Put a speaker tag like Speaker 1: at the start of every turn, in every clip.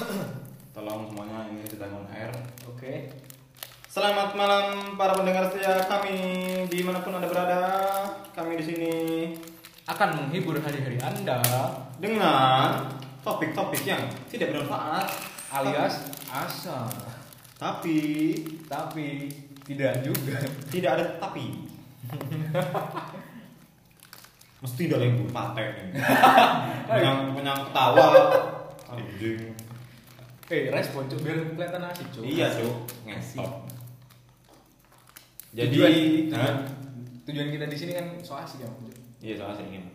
Speaker 1: Tolong semuanya ini sedang on air.
Speaker 2: Oke.
Speaker 1: Selamat malam para pendengar setia kami di mana pun anda berada. Kami di sini
Speaker 2: Akan menghibur hari-hari Anda
Speaker 1: dengan topik-topik yang tidak bermanfaat
Speaker 2: alias asal.
Speaker 1: tapi
Speaker 2: Tapi tidak juga.
Speaker 1: tidak ada tapi. Mesti ada yang nih. Yang punya ketawa. Anjing.
Speaker 2: Eh, respon cuk biar kelihatan asik cuk.
Speaker 1: Iya, Cuk. Ngesot. Jadi,
Speaker 2: tujuan,
Speaker 1: Hah?
Speaker 2: tujuan, tujuan kita di sini kan so asik ya.
Speaker 1: Iya so asik ini.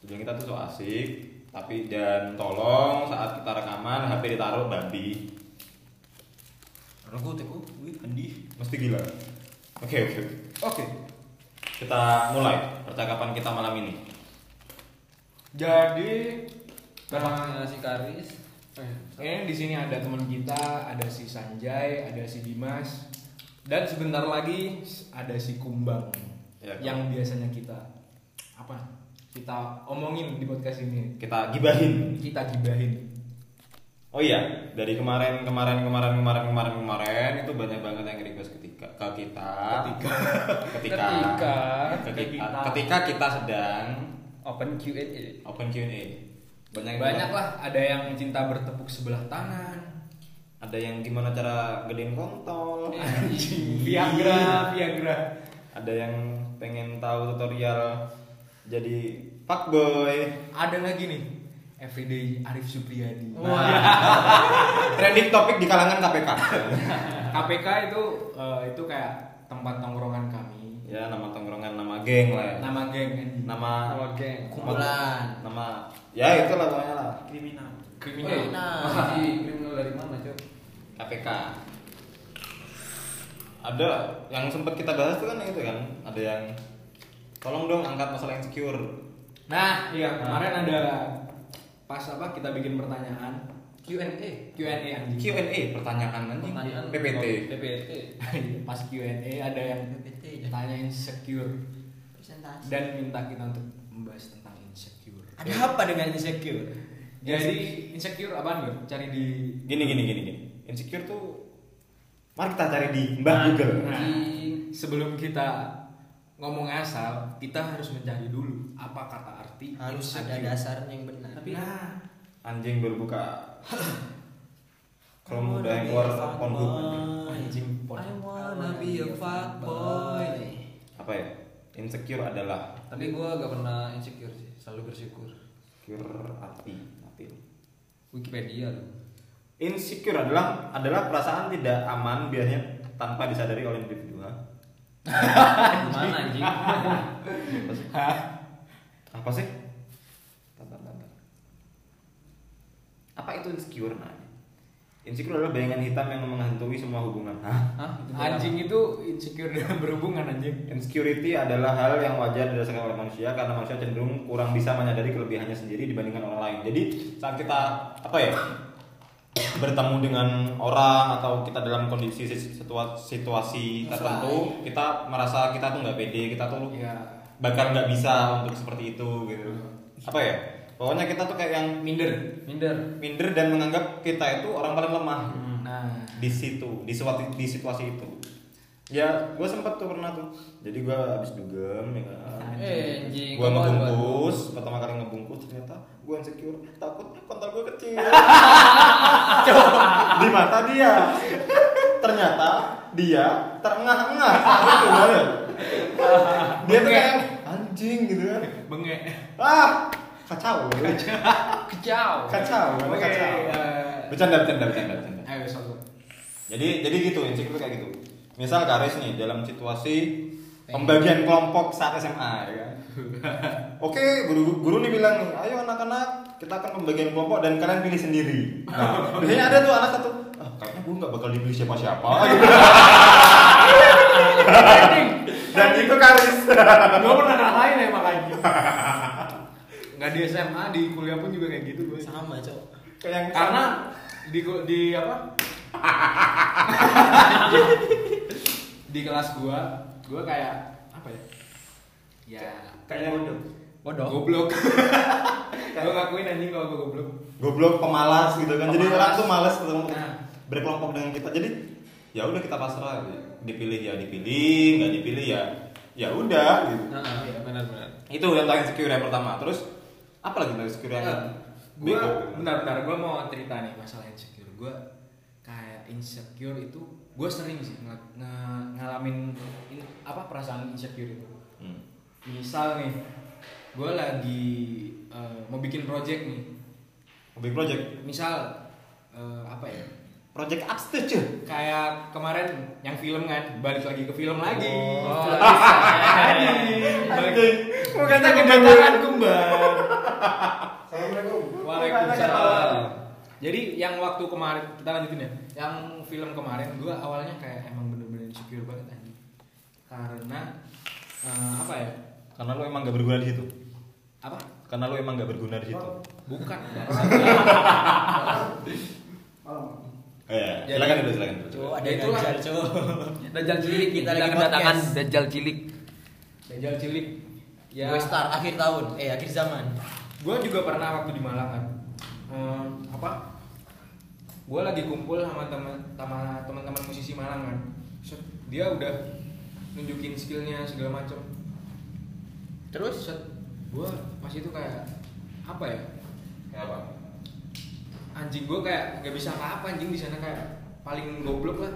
Speaker 1: Tujuan kita tuh so asik, tapi dan tolong saat kita rekaman HP ditaruh babi.
Speaker 3: Aku teku, wih, Andi.
Speaker 1: Mesti gila. Oke oke.
Speaker 2: Oke.
Speaker 1: Kita mulai percakapan kita malam ini.
Speaker 2: Jadi
Speaker 3: Nama si Karis.
Speaker 2: Kayaknya di sini ada teman kita, ada si Sanjay, ada si Dimas, dan sebentar lagi ada si Kumbang
Speaker 1: Ya,
Speaker 2: yang biasanya kita apa? Kita omongin di podcast ini.
Speaker 1: Kita gibahin.
Speaker 2: Kita gibahin.
Speaker 1: Oh iya, dari kemarin kemarin kemarin kemarin kemarin kemarin itu banyak banget yang request ketika ke kita. Ketika ketika
Speaker 2: Ketika.
Speaker 1: ketika, ketika kita sedang
Speaker 3: Open Q&A.
Speaker 1: open Q&A. Banyak yang
Speaker 2: Banyak lah, ada yang cinta bertepuk sebelah tangan.
Speaker 1: Ada yang gimana cara gedein kontol.
Speaker 2: Viagra, Viagra.
Speaker 1: Ada yang pengen tahu tutorial jadi fuckboy.
Speaker 2: Ada lagi nih, Everyday Arif Supriyadi.
Speaker 1: Trending topik di kalangan KPK.
Speaker 2: KPK itu eh, itu kayak tempat tongkrongan kami.
Speaker 1: ya nama tongkrongan, nama geng lah. ya.
Speaker 2: Nama geng anjing.
Speaker 1: Nama
Speaker 2: Nama geng.
Speaker 3: Kumpulan.
Speaker 1: Nama ya itu lah pokoknya lah.
Speaker 3: Kriminal.
Speaker 2: Kriminal.
Speaker 3: Kriminal.
Speaker 2: kriminal dari mana, Cok?
Speaker 1: KPK. Ada yang sempat kita bahas tuh kan itu kan, ada yang tolong dong angkat masalah insecure.
Speaker 2: Nah, iya kemarin ada pas apa kita bikin pertanyaan
Speaker 3: Q&A.
Speaker 2: Q&A anjing.
Speaker 1: Q&A pertanyaan anjing.
Speaker 3: Pertanyaan.
Speaker 1: PPT.
Speaker 3: PPT.
Speaker 2: pas Q&A ada yang
Speaker 3: PPT.
Speaker 2: tanya insecure
Speaker 3: Presentasi.
Speaker 2: dan minta kita untuk membahas tentang insecure.
Speaker 3: Ada apa dengan insecure?
Speaker 2: Jadi insecure apaan gue? Cari di
Speaker 1: Gini gini gini gini. Insecure tuh mari kita cari di Mbah Google.
Speaker 2: Nah, sebelum kita ngomong asal, kita harus mencari dulu apa kata arti
Speaker 3: Harus ada
Speaker 2: insecure.
Speaker 3: dasarnya yang benar.
Speaker 2: Tapi nah,
Speaker 1: Anjing baru buka. Kalau udah yang keluar Pornhub anjing.
Speaker 2: anjing pon.
Speaker 3: I wanna be a fuckboy.
Speaker 1: apa ya? Insecure adalah
Speaker 4: Tapi gue gak pernah insecure sih, selalu bersyukur.
Speaker 1: insecure arti arti.
Speaker 4: Wikipedia loh.
Speaker 1: Insecure adalah adalah perasaan tidak aman biasanya tanpa disadari oleh individu. ha?
Speaker 4: Gimana anjing?
Speaker 1: Apa sih? Apa sih? Apa itu insecure nah? Insecure adalah bayangan hitam yang menghantui semua hubungan. Hah?
Speaker 4: Hah? Itu
Speaker 2: Anjing itu insecure dalam berhubungan anjing.
Speaker 1: Insecurity adalah hal yang wajar dirasakan oleh manusia karena manusia cenderung kurang bisa menyadari kelebihannya sendiri dibandingkan orang lain. Jadi saat kita apa ya bertemu dengan orang atau kita dalam kondisi situa- situasi tertentu kita merasa kita tuh nggak pede kita tuh
Speaker 2: Ya,
Speaker 1: bakal nggak bisa untuk seperti itu gitu apa ya pokoknya kita tuh kayak yang
Speaker 2: minder.
Speaker 4: Minder.
Speaker 1: minder dan menganggap kita itu orang paling lemah.
Speaker 2: Nah,
Speaker 1: di situ di situasi di situasi itu. Ya gue sempet tuh pernah tuh. Jadi gue habis dugem ya kan.
Speaker 4: Eh, anjing.
Speaker 1: gue ngebungkus pertama kali ngebungkus ternyata gue insecure. Takutnya kontol gue kecil. Di mata dia. Ternyata dia terengah-engah. Saat itu banget dia tuh kayak anjing gitu kan.
Speaker 2: Bengek.
Speaker 1: ah kacau.
Speaker 2: Kacau.
Speaker 1: kacau
Speaker 2: Oke,
Speaker 1: kacau.
Speaker 2: eh,
Speaker 1: bercanda bercanda bercanda bercanda.
Speaker 2: Ayo, satu.
Speaker 1: jadi jadi gitu insecure kayak gitu. Misal Karis nih dalam situasi pembagian kelompok saat SMA ya kan? Oke guru guru nih bilang nih ayo anak-anak kita akan pembagian kelompok dan kalian pilih sendiri. Nah. Biasanya ada tuh anak satu ah kayaknya gue nggak bakal dipilih siapa-siapa. Gitu. dan itu Karis.
Speaker 2: Gue pernah ngalahin ya makanya. Nggak di SMA, di kuliah pun juga kayak gitu gue.
Speaker 3: Sama, Cok.
Speaker 1: kayak
Speaker 2: Karena di di apa? di kelas gua, gua kayak apa ya? Ya
Speaker 1: kayak yang
Speaker 4: Bodoh.
Speaker 2: Goblok. Gue ngakuin anjing kalau gue goblok.
Speaker 1: goblok pemalas gitu kan jadi
Speaker 2: Pemalas.
Speaker 1: orang tuh males ketemu
Speaker 2: Nah.
Speaker 1: berkelompok dengan kita jadi ya udah kita pasrah dipilih ya dipilih nggak dipilih ya ya udah gitu
Speaker 4: Nah, benar-benar.
Speaker 1: itu yang paling insecure yang pertama terus apa lagi tentang insecure yang
Speaker 2: gue bentar-bentar gue mau cerita nih masalah insecure. Gue kayak insecure itu gue sering sih ng- ng- ngalamin in- apa perasaan insecure itu.
Speaker 1: Hmm.
Speaker 2: misal nih gue lagi eh, mau bikin project nih.
Speaker 1: Big project?
Speaker 2: Misal eh, apa ya?
Speaker 1: Project upstage ya?
Speaker 2: kayak kemarin yang film kan balik lagi ke film lagi.
Speaker 4: Oh,
Speaker 2: Anjing. Bukan kedatangan kembar Waalaikumsalam. Jadi yang waktu kemarin kita lanjutin ya. Yang film kemarin gue awalnya kayak emang bener-bener insecure banget anjing. Karena eh, apa ya?
Speaker 1: karena lu emang gak berguna di situ
Speaker 2: Apa?
Speaker 1: karena lu emang gak berguna di situ
Speaker 2: Bukan.
Speaker 1: eh
Speaker 2: Jadi-
Speaker 1: silakan dulu silakan dulu
Speaker 3: Cuk, ada
Speaker 2: Ya itulah.
Speaker 3: dajjal, Cuk.
Speaker 4: Dajjal cilik
Speaker 3: Kita lagi
Speaker 4: kedatangan. Dajjal cilik.
Speaker 2: Dajjal cilik. Ya.
Speaker 3: Gue star akhir tahun, eh akhir zaman.
Speaker 2: Gue juga pernah waktu di Malang kan. Eh, apa? Gue lagi kumpul sama teman sama teman-teman musisi Malang kan. Set, dia udah nunjukin skillnya segala macem. Terus set gue pas itu kayak apa ya?
Speaker 1: Kayak apa?
Speaker 2: Anjing gue kayak nggak bisa apa-apa anjing di sana kayak paling goblok lah.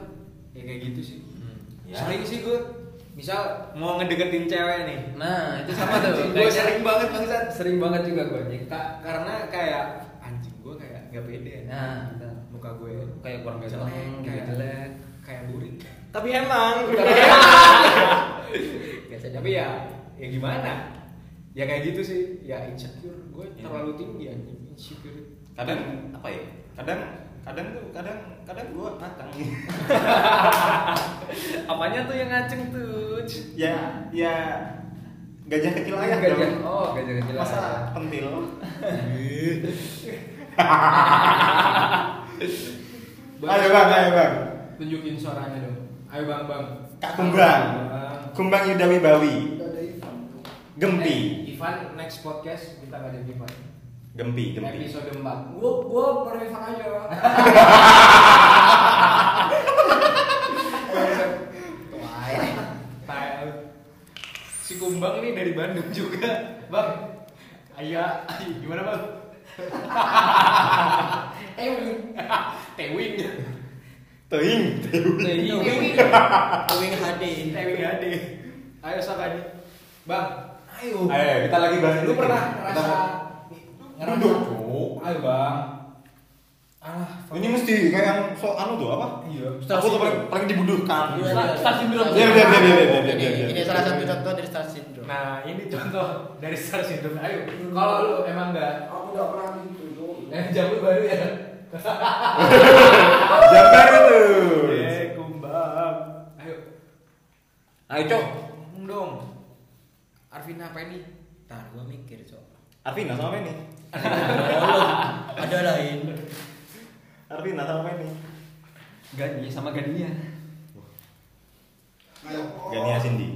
Speaker 2: Ya kayak gitu sih.
Speaker 1: Ya.
Speaker 2: sering sih gue misal mau ngedeketin cewek nih.
Speaker 4: Nah, itu sama tuh.
Speaker 2: gue sering banget bangsat
Speaker 4: sering banget juga gue anjing.
Speaker 2: Ka- karena kayak anjing gue kayak nggak pede.
Speaker 4: Nah, betul.
Speaker 2: muka gue
Speaker 4: kayak kurang
Speaker 2: jelek, kayak
Speaker 4: jelek.
Speaker 2: kayak burik.
Speaker 3: Tapi emang.
Speaker 2: Tapi ya ya gimana? Ya kayak gitu sih. Ya insecure. Gue
Speaker 1: Iya.
Speaker 2: terlalu tinggi anjing. Insecure.
Speaker 1: Kadang apa ya? Kadang kadang tuh kadang kadang gua ngacang
Speaker 4: Apanya tuh yang ngaceng tuh?
Speaker 1: ya ya gajah kecil aja
Speaker 4: Gajah.
Speaker 1: dong.
Speaker 4: Oh, gajah kecil.
Speaker 1: masa
Speaker 4: aja.
Speaker 1: pentil ayo bang ayo bang
Speaker 2: tunjukin suaranya dong ayo bang bang
Speaker 1: kak kumbang
Speaker 2: Bang.
Speaker 1: kumbang yuda wibawi gempi
Speaker 2: Eh, Ivan next podcast kita ngajak Ivan
Speaker 1: gempi gempi.
Speaker 2: Episode 4 gue gue per Ivan aja. Tai. si kumbang nih dari Bandung juga. Bang ayah gimana bang? Ewing Tewing.
Speaker 1: Teing
Speaker 3: Tewing. Tewing. HD.
Speaker 2: Tewing HD ayo Sakadi bang. Ayo.
Speaker 1: Ayo kita lagi bahas
Speaker 2: lu
Speaker 1: ini.
Speaker 2: pernah ngerasa ngerasa
Speaker 1: Duduk, Cuk.
Speaker 2: ayo bang alah
Speaker 1: ini mesti kayak yang so anu tuh apa
Speaker 2: iya
Speaker 1: aku tuh paling paling dibutuhkan
Speaker 3: Star syndrome.
Speaker 1: Iya, iya, iya, iya, iya, iya, iya, iya.
Speaker 3: Ini salah satu contoh dari star syndrome.
Speaker 2: Nah ini contoh dari Star Syndrome. Ayo, kalau lu emang nggak,
Speaker 5: Aku nggak pernah gitu.
Speaker 2: eh jambul baru ya.
Speaker 1: Jambar itu
Speaker 2: Eh kumbang. Ayo,
Speaker 1: ayo cok
Speaker 2: dong. Arvin apa ini?
Speaker 3: Ntar gua mikir, Cok.
Speaker 1: Arvina sama ini.
Speaker 3: Ada lain.
Speaker 1: Arvina sama ini
Speaker 4: Gani sama Gania.
Speaker 1: Gania Cindy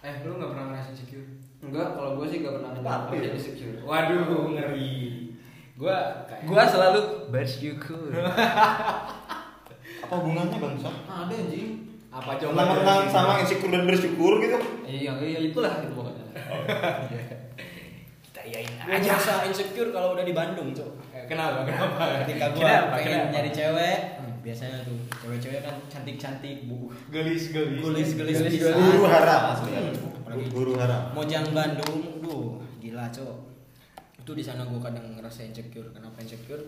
Speaker 2: Eh, lu nggak pernah ngerasain insecure?
Speaker 4: Enggak, kalau gue sih gak pernah
Speaker 1: Tapi-
Speaker 4: ngerasain insecure.
Speaker 2: Waduh, ngeri. Gua kayak
Speaker 4: Gua selalu bersyukur.
Speaker 1: apa hubungannya bangsa
Speaker 4: Ada anjing.
Speaker 2: apa coba?
Speaker 1: tentang sama insecure dan bersyukur gitu
Speaker 4: Iya, iya itulah itu pokoknya.
Speaker 2: Kita iyain aja.
Speaker 3: merasa insecure kalau udah di Bandung, Cok.
Speaker 2: Eh, Kenapa? Kenapa?
Speaker 3: Ketika gua
Speaker 2: Kenapa?
Speaker 3: pengen
Speaker 2: Kenapa?
Speaker 3: nyari cewek, biasanya tuh cewek-cewek kan cantik-cantik, bu.
Speaker 2: gelis gelis.
Speaker 3: Gulis-gulis
Speaker 4: Gelis,
Speaker 3: bisa.
Speaker 1: guru hara asli ya.
Speaker 3: Apalagi
Speaker 1: guru hara
Speaker 3: Mojang Bandung, duh, gila, Cok. Itu di sana gua kadang ngerasa insecure. Kenapa insecure?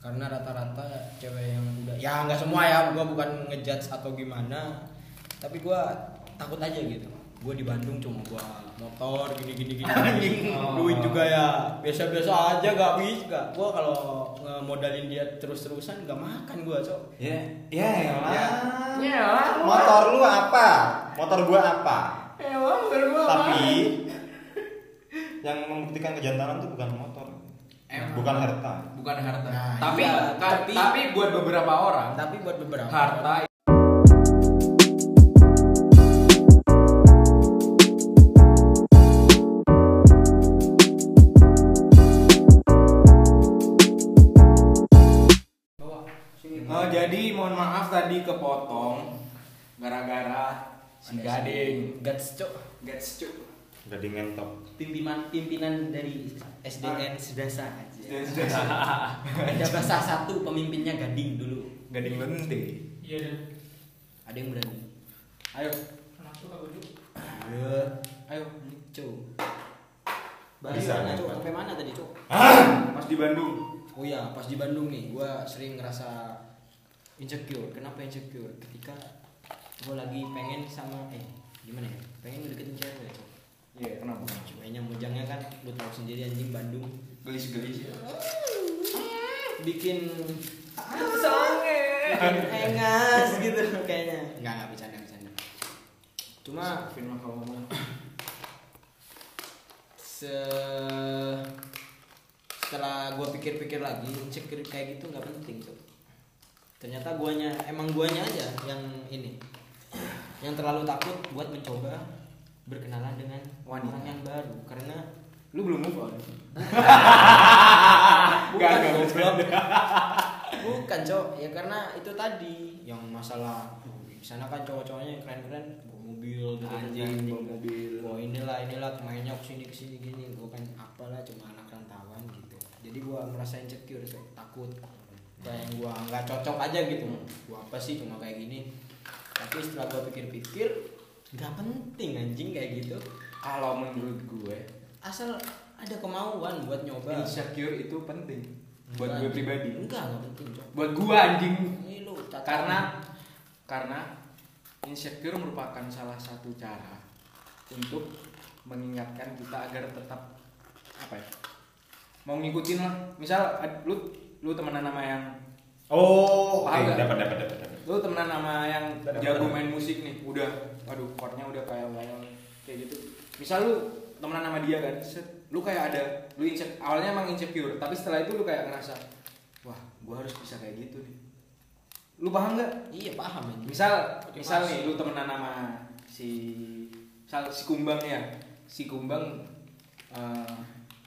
Speaker 3: Karena rata-rata cewek yang udah ya nggak semua ya, gua bukan ngejudge atau gimana. Tapi gua takut aja gitu. Gua di Bandung cuma gua motor gini gini gini. Anjing, duit juga ya biasa-biasa aja gak bisa. Gua kalau ngemodalin dia terus-terusan gak makan gua, Cok.
Speaker 1: ya ya ya
Speaker 2: Ya,
Speaker 1: motor lu apa motor gua apa
Speaker 2: ya, motor gua.
Speaker 1: tapi yang membuktikan kejantanan tuh bukan motor
Speaker 2: Emang.
Speaker 1: bukan harta
Speaker 2: bukan harta.
Speaker 3: Nah,
Speaker 2: tapi,
Speaker 3: iya, tapi-
Speaker 2: tapi buat beberapa orang
Speaker 3: Tapi buat beberapa
Speaker 2: harta Oh, jadi mohon maaf tadi kepotong gara-gara si Gading.
Speaker 3: Gats cok.
Speaker 2: Gets cuk.
Speaker 1: Gading ngentok.
Speaker 3: Pimpinan pimpinan dari SDN Sedasa aja. Ada bahasa satu pemimpinnya Gading dulu.
Speaker 2: Gading lente.
Speaker 5: Iya dan
Speaker 3: Ada yang berani.
Speaker 2: Ayo,
Speaker 5: dulu.
Speaker 3: Ayo,
Speaker 2: ayo.
Speaker 3: cok.
Speaker 1: Bisa,
Speaker 3: mana cok? Sampai mana tadi cok?
Speaker 2: Pas di Bandung.
Speaker 3: Oh iya, pas di Bandung nih, gua sering ngerasa insecure. Kenapa insecure? Ketika gua lagi pengen sama eh gimana ya? Pengen ngedeketin cewek.
Speaker 2: Iya, kenapa?
Speaker 3: Ceweknya mujangnya kan lu tahu sendiri anjing Bandung
Speaker 2: Gelis-gelis ya.
Speaker 3: bikin sange engas gitu kayaknya nggak nggak bercanda bercanda cuma
Speaker 2: film kalau ngomong.
Speaker 3: se setelah gue pikir-pikir lagi insecure kayak gitu nggak penting tuh ternyata guanya emang guanya aja yang ini. Yang terlalu takut buat mencoba berkenalan dengan
Speaker 2: Wanita.
Speaker 3: orang yang baru. Karena
Speaker 2: Lu belum move on.
Speaker 3: bukan
Speaker 2: Gak, gak,
Speaker 3: bukan cok. Ya karena itu tadi yang masalah di sana kan cowok-cowoknya yang keren-keren bawa mobil gitu
Speaker 2: Anjing, bawa mobil.
Speaker 3: oh inilah inilah mainnya ke sini ke sini gini gue kan apalah cuma anak rantauan gitu. Jadi gue merasa insecure cok takut kayak gue nggak cocok aja gitu gue apa sih cuma kayak gini tapi setelah gue pikir-pikir nggak penting anjing kayak gitu
Speaker 2: Kalau menurut gue,
Speaker 3: asal ada kemauan buat nyoba
Speaker 2: insecure itu penting buat gue pribadi.
Speaker 3: enggak enggak penting cok
Speaker 2: Buat gue anjing.
Speaker 3: ini lu.
Speaker 2: Karena karena insecure merupakan salah satu cara untuk mengingatkan kita agar tetap apa ya? Mau ngikutin lah. Misal lu lu temenan sama yang
Speaker 1: Oh, oke,
Speaker 2: Paham nggak?
Speaker 1: dapat dapat dapat. dapat.
Speaker 2: lu temenan sama yang
Speaker 1: Dapat,
Speaker 2: jago
Speaker 1: dapat.
Speaker 2: main musik nih udah aduh chordnya udah kayak lain kayak gitu misal lu temenan sama dia kan set, lu kayak ada lu insecure awalnya emang insecure tapi setelah itu lu kayak ngerasa wah gua harus bisa kayak gitu nih lu paham nggak
Speaker 3: iya paham anjing
Speaker 2: misal
Speaker 3: Motivasi.
Speaker 2: misal nih lu temenan sama si misal si kumbang ya si kumbang eh,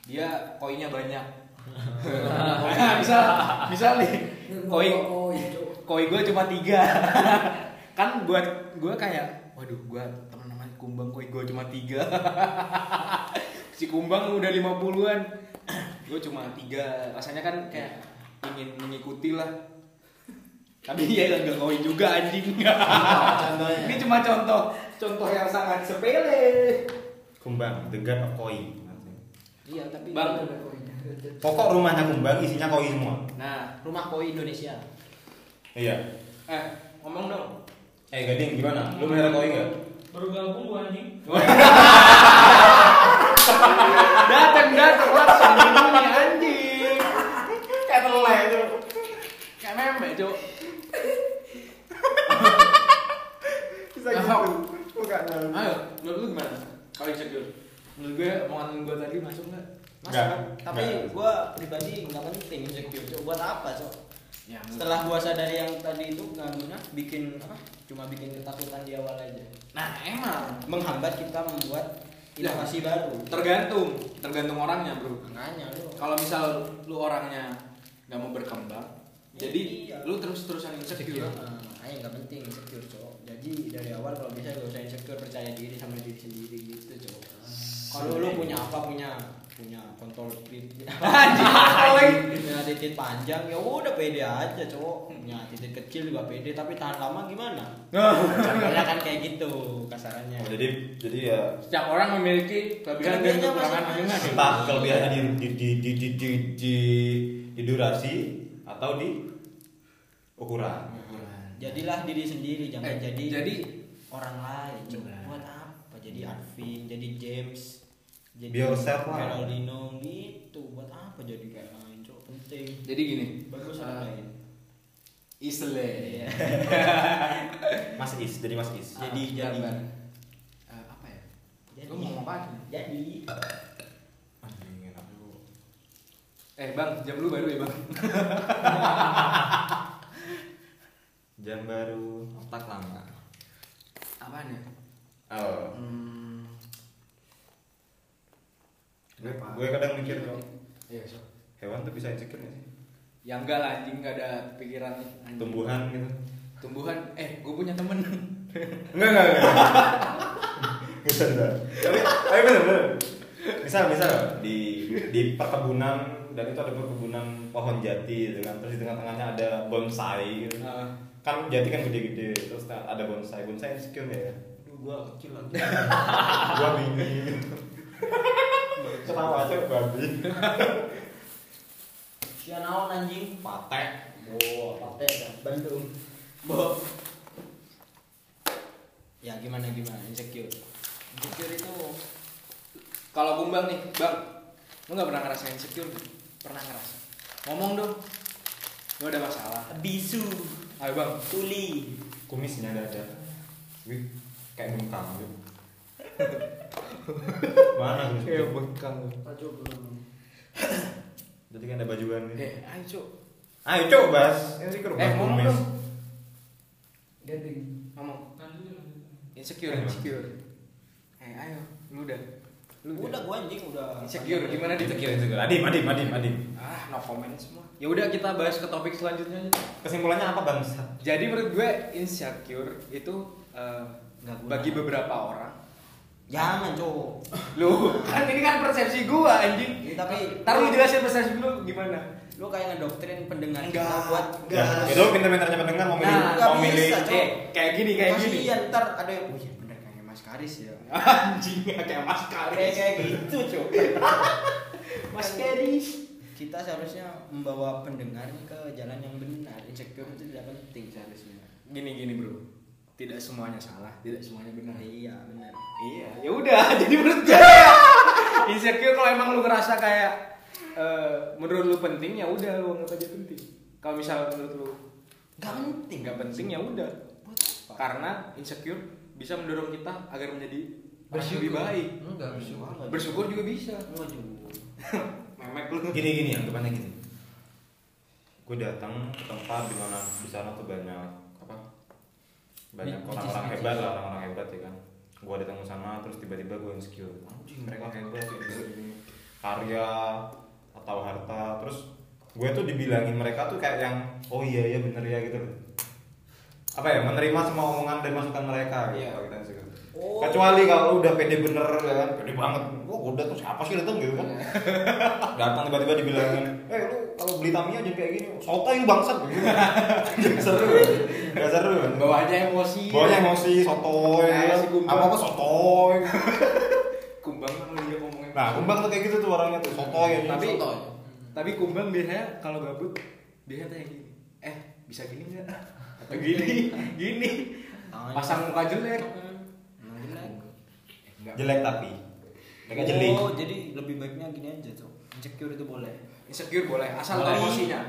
Speaker 2: dia koinnya banyak Nah, misal misal nih koi koi gue cuma tiga. Kan buat gue kayak waduh gue teman teman kumbang koi gue cuma tiga. Si kumbang udah 50-an gue cuma tiga. Rasanya kan kayak ingin mengikuti lah. Tapi dia nggak koi juga anjing. Ini cuma contoh contoh yang sangat sepele.
Speaker 1: Kumbang, the god of koi.
Speaker 3: iya tapi
Speaker 2: Bang.
Speaker 1: Pokok rumahnya kumbang isinya koi semua.
Speaker 2: nah
Speaker 3: rumah koi Indonesia
Speaker 1: Iya.
Speaker 2: eh ngomong dong
Speaker 1: Eh Gading gimana? Lu melihara koi nggak?
Speaker 5: Baru gabung gua anjing.
Speaker 2: datang datang langsung ini anjing
Speaker 1: Kayak teleh itu.
Speaker 2: kayak meme cok
Speaker 1: Bisa
Speaker 2: gitu.
Speaker 1: Bukan.
Speaker 2: ayo menurut lu gimana kalau insecure menurut gue omongan gue tadi masuk nggak
Speaker 3: Mas, tapi gua pribadi nggak penting insecure cok buat apa cok?
Speaker 2: Ya
Speaker 3: setelah gua sadari yang tadi itu nggak guna bikin apa? Cuma bikin ketakutan di awal aja.
Speaker 2: Nah emang.
Speaker 3: Menghambat kita membuat inovasi baru.
Speaker 2: tergantung. Tergantung orangnya bro.
Speaker 3: Makanya lu
Speaker 2: kalau misal lu orangnya nggak mau berkembang
Speaker 3: Ya,
Speaker 2: jadi
Speaker 3: iya.
Speaker 2: lu terus terusan insecure
Speaker 3: Nah, makanya nggak penting insecure cowok jadi dari awal kalau bisa gak usah insecure percaya diri sama diri sendiri gitu cowok kalau lu punya apa punya punya kontol titit punya titit panjang ya udah pede aja cowok. Punya titit kecil juga pede tapi tahan lama gimana? Contohnya kan kayak gitu kasarannya.
Speaker 1: Oh, jadi jadi ya
Speaker 2: setiap orang memiliki kelebihan dan kekurangan
Speaker 3: masing-masing.
Speaker 1: kelebihannya di di di di di, di, di, di durasi atau di ukuran.
Speaker 3: jadilah diri sendiri jangan
Speaker 2: Eh,
Speaker 3: jadi
Speaker 2: jadi
Speaker 3: orang lain. Buat apa? Jadi Arvin jadi James jadi
Speaker 1: Be yourself lah.
Speaker 3: Ronaldinho gitu buat apa jadi kayak lain cowok penting
Speaker 2: jadi gini
Speaker 3: bagus
Speaker 2: eh,
Speaker 3: orang lain
Speaker 2: isle
Speaker 3: Iya.
Speaker 1: Mas Is, jadi Mas Is.
Speaker 3: Jadi, jadi.
Speaker 2: Gambar. Eh, apa ya
Speaker 3: jadi
Speaker 2: lu mau apa
Speaker 3: jadi
Speaker 1: Anjing enak lu.
Speaker 2: eh bang jam lu baru ya bang
Speaker 1: Jam baru otak lama.
Speaker 2: apaan ya
Speaker 1: Oh,
Speaker 2: hmm.
Speaker 1: Gue, gue kadang mikir dong,
Speaker 2: iya so.
Speaker 1: hewan tuh bisa insecure gak sih?
Speaker 2: Ya enggak lah anjing enggak ada pikiran. Anjing.
Speaker 1: tumbuhan gitu.
Speaker 2: Tumbuhan? Eh gue punya temen.
Speaker 1: Enggak enggak enggak. Bisa enggak tapi tapi bener bener. Misal misal di di perkebunan dan itu ada perkebunan pohon jati gitu kan. Terus di tengah-tengahnya ada bonsai gitu.
Speaker 2: Heeh.
Speaker 1: kan jati kan gede-gede terus ada bonsai. Bonsai insecure nggak ya?
Speaker 3: Aduh, gua kecil lagi.
Speaker 1: gua bingung ketawa aja babi
Speaker 3: Sia naon anjing?
Speaker 1: patek
Speaker 3: Oh, pate dah. Bandung. Bo. Ya gimana gimana insecure. Insecure itu
Speaker 2: Kalau kumbang nih, Bang. Lu nggak pernah ngerasain insecure? Pernah ngerasa. Ngomong dong. Lu ada masalah.
Speaker 3: bisu,
Speaker 2: Ayo, Bang.
Speaker 3: tuli.
Speaker 1: kumisnya nggak ada wih kayak bengkang gitu mana kumis
Speaker 2: bengkang.
Speaker 3: Ajo belum.
Speaker 1: jadi kan ada bajuan gitu
Speaker 2: Eh, ayo, Cuk.
Speaker 1: ayo bahas insecure
Speaker 2: Eh,
Speaker 1: bahas
Speaker 2: ngomong
Speaker 1: kumis.
Speaker 2: dong. Ngomong.
Speaker 5: Lanjut ya, lanjut.
Speaker 2: Insecure, insecure. Eh, ayo. Lu udah. Lu
Speaker 3: Udah gua anjing udah.
Speaker 2: Insecure gimana di
Speaker 1: insecure insecure adim adim adim adim
Speaker 2: Ah, no comment semua. Ya udah kita bahas ke topik selanjutnya aja.
Speaker 1: kesimpulannya apa bang
Speaker 2: Jadi menurut gue insecure itu eh,
Speaker 3: guna.
Speaker 2: bagi beberapa orang.
Speaker 3: Jangan, Cok.
Speaker 2: Lu kan ini kan persepsi gua anjing.
Speaker 3: Ya, tapi-
Speaker 2: taruh jelasin persepsi lu gimana?
Speaker 3: Lu kayak ngedoktrin pendengar
Speaker 2: Enggak.
Speaker 3: kita buat
Speaker 1: ya, itu pinter-pinternya pendengar mau milih
Speaker 2: Nah,
Speaker 3: nggak
Speaker 1: mau milih
Speaker 3: bisa, Cok.
Speaker 2: Eh, kayak gini kayak gini.
Speaker 3: Kasihan, ntar ada yang, oh iya bener kayak Mas Karis ya.
Speaker 2: Anjing kayak Mas
Speaker 3: Kayak
Speaker 2: Karis.
Speaker 3: kayak gitu, Cok.
Speaker 2: Mas Karis.
Speaker 3: Kita seharusnya membawa pendengar ke jalan yang benar. Insecure itu tidak penting seharusnya.
Speaker 2: Gini gini, Bro. Tidak semuanya salah, tidak semuanya benar.
Speaker 3: Iya, benar.
Speaker 2: Iya, ya udah. Jadi menurut gue insecure kalau emang lu ngerasa kayak eh, menurut lu penting ya udah lu anggap aja penting. Kalau misal menurut lu
Speaker 3: Gak penting.
Speaker 2: nggak penting ya udah.
Speaker 3: Buat apa?
Speaker 2: Karena insecure bisa mendorong kita agar menjadi
Speaker 4: Bersyukur.
Speaker 2: lebih baik.
Speaker 4: Enggak bersyukur.
Speaker 2: Bersyukur juga bisa.
Speaker 3: Enggak juga.
Speaker 2: Memek lu.
Speaker 1: gini gini yang depannya gini gue datang ke tempat di mana di sana tuh banyak banyak orang-orang hebat lah orang-orang hebat ya kan. Gue datang ke sana terus tiba-tiba gue insecure. Anjing mereka hebat ya gini. Karya atau harta terus gue tuh dibilangin mereka tuh kayak yang oh iya iya bener ya gitu. Apa ya menerima semua omongan dan masukan mereka gitu
Speaker 2: Iya.
Speaker 3: Oh.
Speaker 1: kecuali kalau udah pede bener ya kan pede banget wah gue datang siapa sih datang gitu kan datang tiba-tiba dibilangin eh lu kalau beli Tamiya jangan kayak gini sotoy lu bangsat gitu Gak seru gak seru kan
Speaker 2: Bawanya emosi.
Speaker 1: bawanya emosi sotoy
Speaker 2: Kayak si Kumbang.
Speaker 1: apa apa sotoy
Speaker 2: Kumbang kan dia ngomongin.
Speaker 1: nah kumbang tuh kayak gitu tuh orangnya tuh sotoy aja
Speaker 2: Tapi
Speaker 3: Sotoy.
Speaker 2: tapi kumbang biasanya kalau gabut biasanya tanya gini. Eh, bisa gini enggak? Atau gini, gini. Pasang muka jelek.
Speaker 3: Jelek.
Speaker 2: Enggak.
Speaker 1: jelek tapi mereka jeli
Speaker 3: Oh, jadi lebih baiknya gini aja, Cok. Insecure itu boleh.
Speaker 2: Insecure boleh, asal
Speaker 3: Boleh.
Speaker 2: tahu emosinya.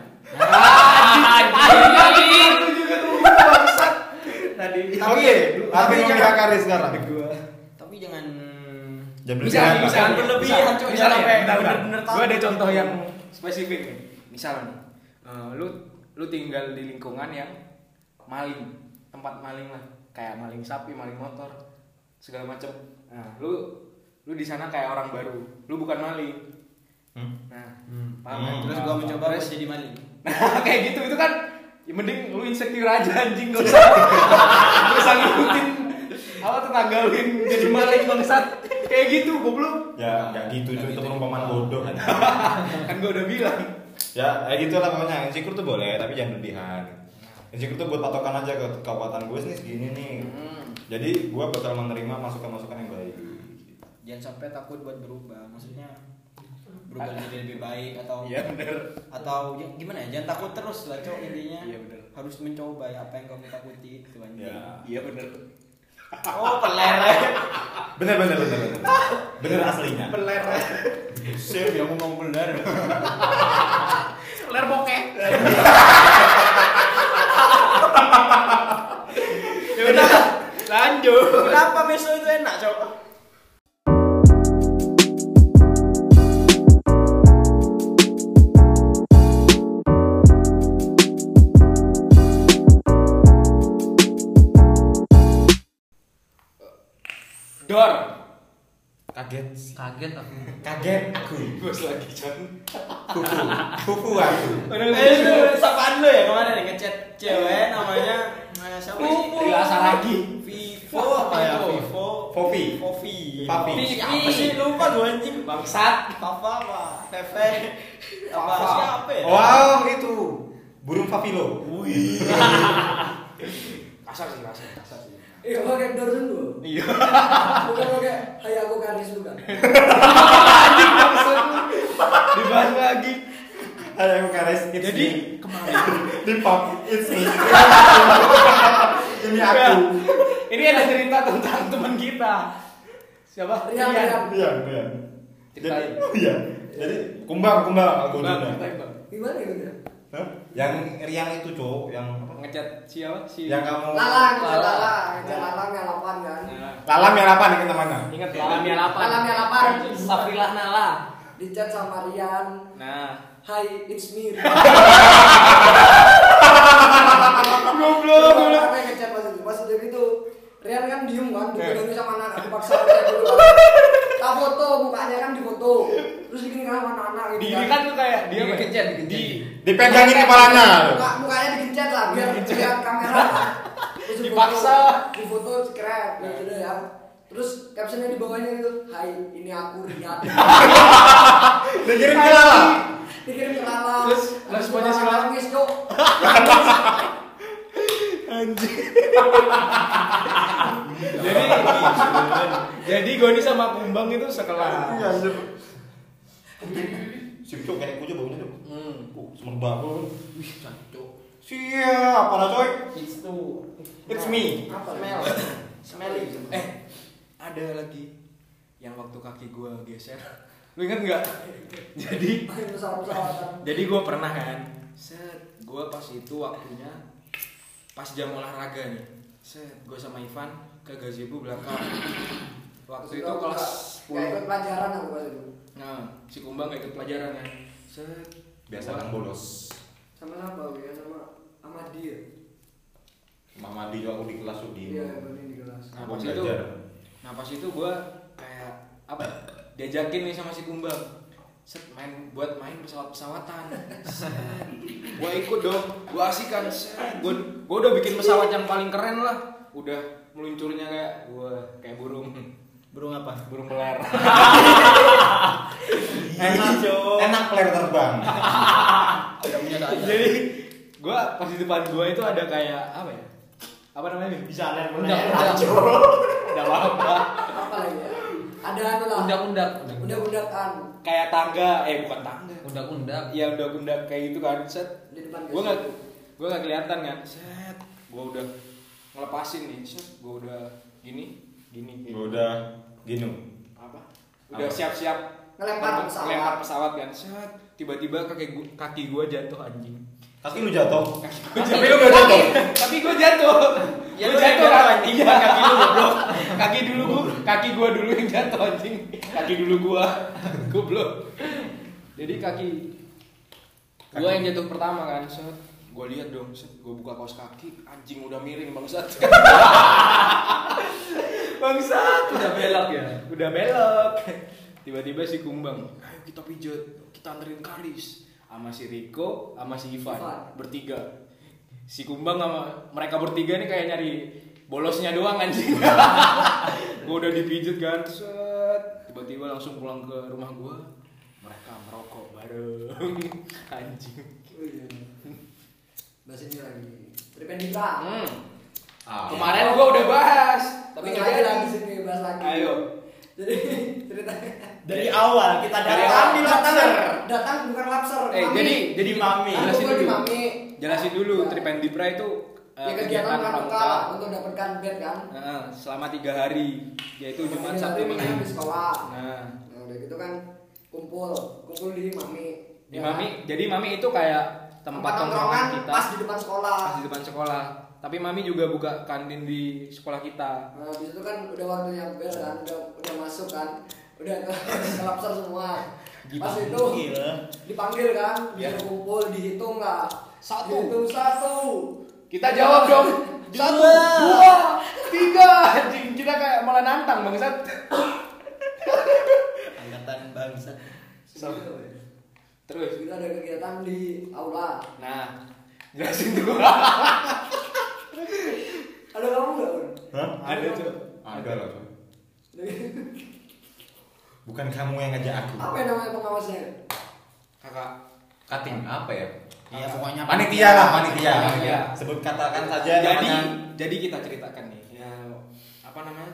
Speaker 2: Tadi.
Speaker 1: oke tapi
Speaker 3: tapi
Speaker 1: mau
Speaker 3: jangan-
Speaker 1: Karis sekarang
Speaker 3: Tapi jangan
Speaker 1: Jangan
Speaker 2: Bisa,
Speaker 1: berlebihan,
Speaker 2: bisa,
Speaker 3: berlebihan, Jangan bener-bener tahu.
Speaker 2: Gue ada contoh yang spesifik nih. Misal nih, eh, lu lu tinggal di lingkungan yang maling, tempat maling lah, kayak maling sapi, maling motor, segala macem. Nah, lu lu di sana kayak orang baru, lu bukan maling.
Speaker 1: Hmm?
Speaker 2: Nah,
Speaker 1: Hmm.
Speaker 2: paham
Speaker 1: Hmm.
Speaker 2: kan?
Speaker 3: terus gua mencoba
Speaker 2: Terus-
Speaker 3: jadi maling.
Speaker 2: Nah, kayak gitu itu kan ya mending lu insecure aja anjing gak usah gak usah ngikutin apa tetangga lu yang jadi maling bangsat kayak gitu goblok
Speaker 1: ya nggak gitu itu
Speaker 3: gitu.
Speaker 1: perumpamaan bodoh kan
Speaker 2: kan gua udah bilang
Speaker 1: ya kayak gitu lah pokoknya insecure tuh boleh tapi jangan berlebihan insecure tuh buat patokan aja ke kekuatan gue nih segini nih.
Speaker 2: Hmm.
Speaker 1: jadi gue bakal menerima masukan-masukan yang baik.
Speaker 3: Jangan sampai takut buat berubah. Maksudnya berubah jadi lebih baik atau
Speaker 2: iya bener.
Speaker 3: atau ya, gimana ya jangan takut terus lah cok intinya.
Speaker 2: Iya, bener.
Speaker 3: harus mencoba ya apa yang kamu takuti itu anjing.
Speaker 1: Ya
Speaker 2: iya bener.
Speaker 3: Oh peler ya.
Speaker 1: bener bener bener bener. Bener aslinya.
Speaker 2: Peler
Speaker 3: sih dia ngomong bener
Speaker 2: peler bokeh ya udah lanjut.
Speaker 3: Kenapa meso itu enak cok?
Speaker 2: Dor
Speaker 1: Kaget.
Speaker 4: Kaget aku.
Speaker 1: Kaget aku.
Speaker 2: Bos lagi John.
Speaker 1: Kuku. Kuku aku.
Speaker 3: Eh, itu sapaan lu ya ke mana nih ngechat cewek namanya siapa sih?
Speaker 4: Rasa lagi.
Speaker 3: Vivo apa ya? Vivo.
Speaker 1: Vovi.
Speaker 3: Vovi.
Speaker 1: Papi.
Speaker 3: Siapa sih lupa gua anjing.
Speaker 2: Bangsat.
Speaker 3: Papa apa? Pepe. Apa siapa ya?
Speaker 1: Wow, itu. Burung Favilo.
Speaker 2: Kasar sih, kasar, kasar sih.
Speaker 6: Iya, pakai Dorzon dulu.
Speaker 2: Iya.
Speaker 6: Bukan pakai Hai aku Karis bukan.
Speaker 2: Dibahas lagi.
Speaker 1: Ada yang kares it's
Speaker 2: Jadi kemarin
Speaker 1: di pop it's me. Ini aku.
Speaker 2: ini ada cerita tentang teman kita. Siapa?
Speaker 6: Rian, Rian.
Speaker 1: Iya, iya. Jadi, iya. Jadi kumbang kumbang aku.
Speaker 6: Gimana gitu?
Speaker 1: Hah? Yang Rian itu cowok yang?
Speaker 2: Ngecat siapa? Si
Speaker 1: Yang kamu
Speaker 6: Lalang,
Speaker 2: Lalang.
Speaker 6: lalang, lalang, lalang yang lapan kan.
Speaker 2: Nah,
Speaker 1: Lalam yang apa nih kita mana?
Speaker 2: Ingat Lalamnya Lapan.
Speaker 6: Lalang yang lapan.
Speaker 4: Saprilah Nala.
Speaker 6: Di chat sama Rian.
Speaker 2: Nah,
Speaker 6: Hai, it's me.
Speaker 2: goblok, goblok.
Speaker 6: Apa yang ngechat pas itu? Pas udah gitu. Rian kan diem kan, dipegangin sama anak, dipaksa dulu kan. Tak foto, mukanya kan difoto. Terus digini kan sama anak-anak gitu
Speaker 2: Di ini kan tuh kayak dia
Speaker 4: Dikencet,
Speaker 2: apa ya?
Speaker 4: dikencet.
Speaker 2: Di
Speaker 1: Dipegangin kepalanya.
Speaker 6: Muka, mukanya digencet lah, biar lihat kamera. Terus
Speaker 2: Dipaksa.
Speaker 6: Difoto scrap, ya sudah ya. Terus captionnya di bawahnya gitu, Hai, ini aku Rian.
Speaker 1: Dikirim ke Lala.
Speaker 6: Dikirim ke Lala.
Speaker 2: Terus responnya si Lala?
Speaker 6: Nangis, Cok.
Speaker 2: jadi jadi Goni sama Kumbang itu sekelas.
Speaker 1: Sip cok kayak kucu baunya tuh.
Speaker 4: Hmm.
Speaker 1: Uh, semerbak lu.
Speaker 4: Wih, cancok.
Speaker 1: Siap, apa coy?
Speaker 4: It's tuh.
Speaker 1: It's me.
Speaker 6: Apa?
Speaker 3: Smell. Smelly.
Speaker 2: Eh, ada lagi yang waktu kaki gua geser. Lu inget nggak? Jadi jadi gue pernah kan set gue pas itu waktunya pas jam olahraga nih set gue sama Ivan ke gazebo belakang waktu itu kelas
Speaker 6: Kayak ikut
Speaker 2: 10
Speaker 6: pelajaran aku pas itu.
Speaker 2: nah si Kumbang gak ikut pelajaran kan set
Speaker 1: Biasa kan bolos.
Speaker 6: Sama siapa? Ya sama Amadi ya.
Speaker 1: Mama di aku di kelas tuh di.
Speaker 6: Iya, di kelas.
Speaker 2: nah pas itu
Speaker 1: belajar.
Speaker 2: nah pas itu gue kayak apa ya, diajakin nih sama si Kumbang set main buat main pesawat pesawatan gue ikut dong gue asik kan gue gue udah bikin pesawat yang paling keren lah udah meluncurnya kayak gue kayak burung.
Speaker 3: Burung apa?
Speaker 2: burung peler.
Speaker 1: Enak cok. Enak player terbang.
Speaker 2: Jadi gue pas di depan gue itu ada kayak apa ya? Apa namanya nih
Speaker 3: Bisa
Speaker 4: Undang, undang.
Speaker 2: udah apa apa
Speaker 6: Apa lagi ya? Ada anu lah.
Speaker 4: Undak-undak.
Speaker 6: Undak-undakan
Speaker 2: kayak tangga. Eh bukan tangga.
Speaker 4: Undak-undak.
Speaker 2: ya udah undak kayak gitu kan set.
Speaker 6: Di depan
Speaker 2: gue nggak gue nggak kelihatan kan. Set. Gue udah ngelepasin nih gue udah gini gini gini.
Speaker 1: Gua udah gini.
Speaker 2: apa? Udah siap-siap.
Speaker 6: Ngelempar
Speaker 2: nge-
Speaker 6: pesawat.
Speaker 2: ngelempar pesawat kan set. Tiba-tiba kaki gua, kaki gue jatuh anjing.
Speaker 1: Kaki lu jatuh.
Speaker 2: tapi lu gak jatuh. tapi gue jatuh.
Speaker 3: Ya,
Speaker 2: Gua jatuh kan
Speaker 3: anjing.
Speaker 2: iya kaki lu goblok. Kaki dulu gua kaki gua dulu yang jatuh anjing. Kaki dulu gua. Goblok. Jadi kaki gua yang jatuh pertama kan set gua lihat dong gua buka kaos kaki anjing udah miring bangsat. Bangsat
Speaker 4: Udah belok ya.
Speaker 2: udah belok. Tiba-tiba si kumbang ayo kita pijat kita anterin karis. Sama si Riko sama si Ivan,
Speaker 6: Ivan.
Speaker 2: bertiga. Si kumbang sama mereka bertiga nih kayak nyari bolosnya doang anjing. Gua udah dipijat kan set. Tiba-tiba langsung pulang ke rumah gua mereka merokok bareng. Anjing.
Speaker 6: Oh iya. Bahas ini lagi. Tripendika.
Speaker 2: hmm.
Speaker 1: Ah.
Speaker 2: kemarin gua udah bahas tapi nggak
Speaker 6: lagi
Speaker 2: jadi
Speaker 6: lah di sini bahas lagi.
Speaker 2: ayo
Speaker 6: Jadi ceritanya
Speaker 3: Dari awal kita
Speaker 2: Dari
Speaker 3: datang
Speaker 2: awal.
Speaker 3: di
Speaker 6: datang,
Speaker 3: Lapser.
Speaker 6: datang bukan lapser.
Speaker 2: eh
Speaker 6: mami.
Speaker 2: jadi jadi
Speaker 3: Mami.
Speaker 2: Jelasin dulu
Speaker 6: mami.
Speaker 2: jelasin dulu
Speaker 6: Ya.
Speaker 2: Tripendipra itu uh,
Speaker 6: Ya kegiatan pramuka
Speaker 2: pramuka
Speaker 6: untuk dapatkan bed kan.
Speaker 2: Nah, selama tiga hari yaitu Jumat
Speaker 6: Tiga
Speaker 2: Sabtu Minggu
Speaker 6: di sekolah.
Speaker 2: nah
Speaker 6: Nah, udah gitu kan kumpul, kumpul di mami.
Speaker 2: di
Speaker 6: Ya.
Speaker 2: mami jadi mami itu kayak tempat tongkrongan kita
Speaker 6: pas di depan sekolah.
Speaker 2: pas di depan sekolah tapi mami juga buka kantin di sekolah kita
Speaker 6: Nah, di situ kan udah waktunya bel kan, udah udah masuk kan, udah ke ke lapser semua. Pas itu dipanggil kan,
Speaker 2: Ya.
Speaker 6: disuruh kumpul, dihitung nggak?
Speaker 2: Satu.
Speaker 6: Dihitung satu.
Speaker 2: kita jawab dong satu dua tiga anjing kita kayak malah nantang bangsat
Speaker 3: Bangsat.
Speaker 2: Terus,
Speaker 6: Kita ada kegiatan di aula.
Speaker 2: nah, jelasin dulu.
Speaker 6: Ada kamu nggak? Un?
Speaker 1: Hah?
Speaker 2: Ada tuh.
Speaker 1: Ada lah. Cok. Bukan kamu yang ngajak aku.
Speaker 6: Apa yang namanya pengawasnya?
Speaker 2: Kakak,
Speaker 1: Cutting apa ya?
Speaker 3: Iya pokoknya
Speaker 1: Panitia lah, panitia.
Speaker 2: Panitia.
Speaker 1: Sebut katakan saja
Speaker 2: jadi
Speaker 1: namanya.
Speaker 2: jadi kita ceritakan nih ya apa namanya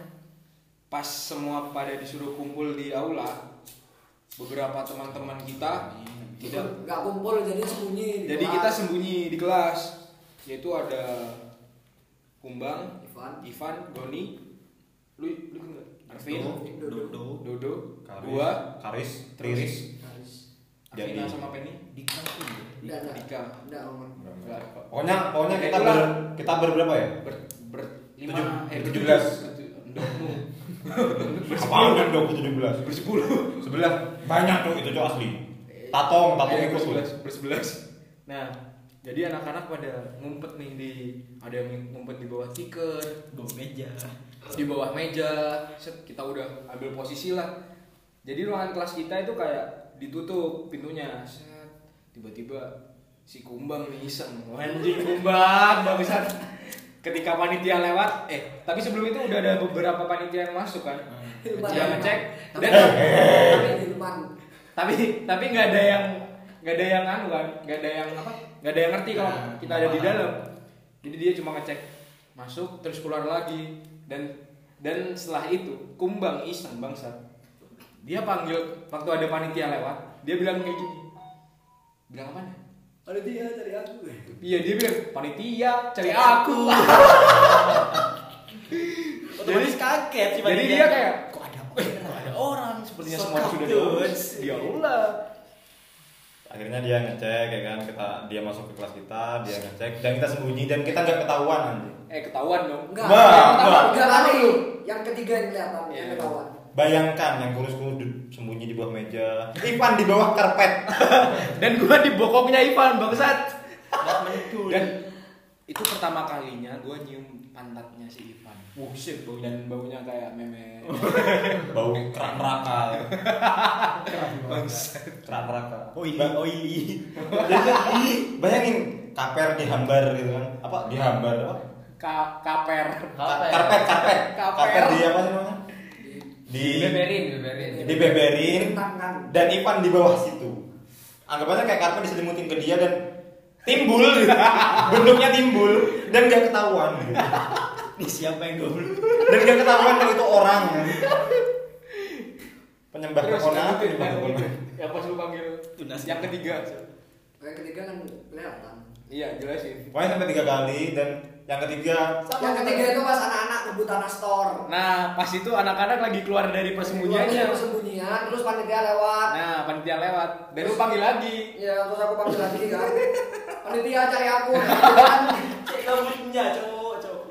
Speaker 2: pas semua pada disuruh kumpul di aula beberapa teman-teman kita tidak
Speaker 6: Nggak kumpul jadi sembunyi. di
Speaker 2: jadi
Speaker 6: kelas.
Speaker 2: kita sembunyi di kelas yaitu ada Kumbang
Speaker 6: Ivan.
Speaker 2: Ivan Doni lu lu Arvin
Speaker 3: Dodo.
Speaker 2: Dodo
Speaker 1: Karis,
Speaker 2: gua
Speaker 1: Karis, Triris.
Speaker 6: Haris.
Speaker 2: Afina
Speaker 1: Jadi-
Speaker 2: sama Penny
Speaker 3: Dika.
Speaker 2: Dika kok.
Speaker 1: Pokoknya pokoknya kita
Speaker 2: Itulah.
Speaker 1: ber, kita berberapa ya?
Speaker 2: ber ber lima
Speaker 1: Tujuh-
Speaker 2: eh
Speaker 1: tujuh belas.
Speaker 2: Ndokmu.
Speaker 1: Apaan kan dong 17?
Speaker 2: bersepuluh
Speaker 1: Sebelah banyak tuh itu cok asli. Tatong, tatong
Speaker 2: Eh,
Speaker 1: ikut tuh.
Speaker 2: bersebelas nah jadi anak-anak pada ngumpet nih di ada yang ngumpet di bawah tikar
Speaker 3: Bawa meja.
Speaker 2: di bawah meja set kita udah ambil posisi lah jadi ruangan kelas kita itu kayak ditutup pintunya set tiba-tiba si kumbang nih iseng anjing kumbang bagusan ketika panitia lewat eh tapi sebelum itu udah ada beberapa panitia yang masuk kan? Dia ngecek
Speaker 3: Tapi-
Speaker 2: dan
Speaker 6: Tapi
Speaker 2: tapi tapi nggak ada yang nggak ada yang anu kan? Nggak ada yang apa? Nggak ada yang ngerti kalau
Speaker 3: Nah,
Speaker 2: kita ada di dalam. Jadi dia cuma ngecek masuk terus keluar lagi. Dan dan setelah itu kumbang iseng bangsa dia panggil waktu ada panitia lewat dia bilang kayak gini. Bilang apa nih
Speaker 6: Ada dia cari aku.
Speaker 2: iya dia bilang panitia cari aku
Speaker 3: Otomatis kaget sih
Speaker 2: jadi
Speaker 3: panitia.
Speaker 2: dia kayak
Speaker 3: kok ada eh, kok ada orang
Speaker 2: sepertinya
Speaker 3: So
Speaker 2: semua sudah diurus dia ulah
Speaker 1: Akhirnya dia ngecek ya kan, kita dia masuk ke kelas kita, dia ngecek dan kita sembunyi dan kita nggak ketahuan anjing.
Speaker 2: eh ketahuan dong
Speaker 6: Enggak.
Speaker 1: Mbak,
Speaker 6: Yang enggak. Yang ketiga yang kelihatan, yang
Speaker 2: Iya.
Speaker 6: ketahuan.
Speaker 1: Bayangkan yang kurus-kurus di- sembunyi di bawah meja, Ivan di bawah karpet.
Speaker 2: dan gua di bokongnya Ivan bangsat dan itu pertama kalinya gue nyium pantatnya si Ivan. Wuh shit bau dan baunya kayak meme.
Speaker 1: Bau keran raka.
Speaker 2: Bangsat.
Speaker 1: Keran raka.
Speaker 3: oily.
Speaker 1: Jadi, bayangin kaper dihambar gitu kan. Apa dihambar apa?
Speaker 2: Ka kaper.
Speaker 1: Ka- Karpet, karpet.
Speaker 2: Kaper.
Speaker 1: Karpet di apa sih namanya? Di
Speaker 4: Beberin, beberin.
Speaker 1: dibeberin
Speaker 6: Tangan.
Speaker 1: dan Ivan di bawah situ. Anggap aja kayak karpet diselimutin ke dia dan timbul gitu. bentuknya timbul dan gak ketahuan gitu.
Speaker 3: Ini siapa yang goblok?
Speaker 1: dan gak ketahuan kalau itu orang penyembah
Speaker 2: lanjutin,
Speaker 1: penyembah
Speaker 2: lanjutin.
Speaker 1: pesona.
Speaker 2: Ya pas lu panggil
Speaker 3: Tunas.
Speaker 2: yang ketiga.
Speaker 6: Yang ketiga kan kelihatan.
Speaker 2: Iya jelasin.
Speaker 1: pokoknya sampai tiga kali dan yang ketiga
Speaker 6: Yang ketiga itu pas anak-anak rebut tanah store.
Speaker 2: Nah pas itu anak-anak lagi keluar dari
Speaker 6: Keluar
Speaker 2: persembunyiannya.
Speaker 6: dari Persembunyian, terus panitia lewat.
Speaker 2: Nah panitia lewat dan lu panggil lagi.
Speaker 6: Ya, terus aku panggil lagi kan. Panitia cari aku.
Speaker 3: Cek rambutnya, cowok, cowok.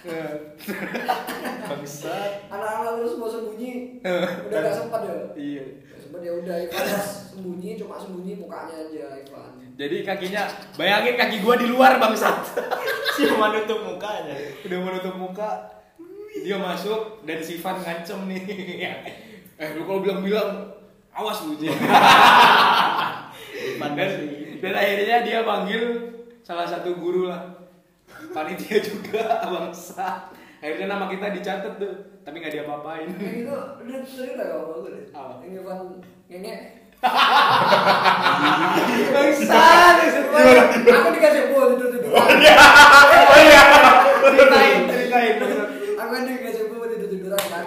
Speaker 2: Bangsat.
Speaker 6: Anak-anak terus mau sembunyi. Udah gak sempat ya.
Speaker 2: Iya.
Speaker 6: Gak sempat ya udah Ivan pas sembunyi cuma sembunyi mukanya aja Ivan.
Speaker 2: Jadi kakinya, bayangin kaki gua di luar bangsat.
Speaker 3: Cuma nutup mukanya.
Speaker 2: udah menutup muka dia masuk dan si Van ngancem nih eh lu kalau bilang-bilang awas lu dan, dan akhirnya dia panggil salah satu guru lah panitia juga bangsa akhirnya nama kita dicatat tuh tapi nggak diapa-apain
Speaker 6: itu udah sering lah kalau bagus deh.
Speaker 2: Apa?
Speaker 6: Yang Ivan ngengek.
Speaker 2: Bangsat
Speaker 6: Aku dikasih buah tidur tiduran.
Speaker 2: ceritain ceritain bangsat.
Speaker 6: Aku kan dikasih buah tidur tiduran kan.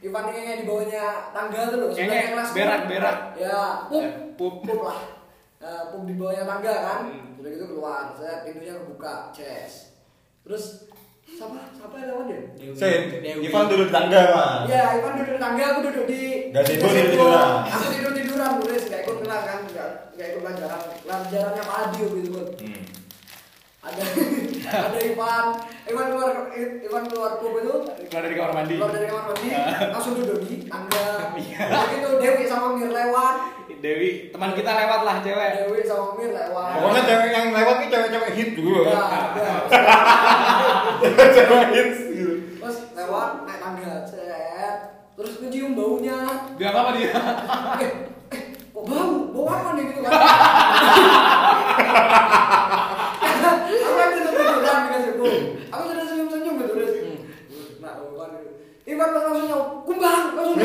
Speaker 6: Ivan ngengek di bawahnya tangga tuh loh. Sebelahnya kelas
Speaker 2: berak, berak.
Speaker 6: Ya, pup,
Speaker 2: Eh, pup.
Speaker 6: pup lah. Eh, pup di bawahnya tangga kan.
Speaker 2: Hmm.
Speaker 6: Udah gitu keluar, saya pintunya kebuka, ces. Terus siapa? Siapa yang lewat dia?
Speaker 1: Sen, Ivan duduk di tangga mas
Speaker 6: Ya, Ivan duduk di tangga, aku duduk di
Speaker 1: Gazebo
Speaker 6: gazebo.
Speaker 1: tidur-tiduran.
Speaker 6: Aku tidur tiduran, tulis gak ikut kelas kan, gak, gak ikut pelajaran. Pelajarannya Pak Adio gitu kan.
Speaker 1: Hmm.
Speaker 6: Ada ada Ivan, Ivan keluar Ivan keluar pub itu
Speaker 2: keluar dari kamar mandi
Speaker 6: keluar dari kamar mandi langsung duduk di tangga. Begitu Dewi sama Mir lewat,
Speaker 2: Dewi teman kita lewat lah cewek.
Speaker 6: Dewi sama Mir lewat.
Speaker 1: Pokoknya cewek yang lewat itu cewek-cewek hit dulu.
Speaker 6: Ya,
Speaker 1: cewek hit gitu.
Speaker 6: Terus lewat naik tangga cewek terus ngecium baunya.
Speaker 2: Dia apa dia.
Speaker 6: Eh, kok bau? Bau apa nih gitu kan? Apa yang ditentukan dengan aku sudah senyum-senyum gitu terus hmm. nah bukan Iwan langsung nyok kumbang!
Speaker 3: Langsung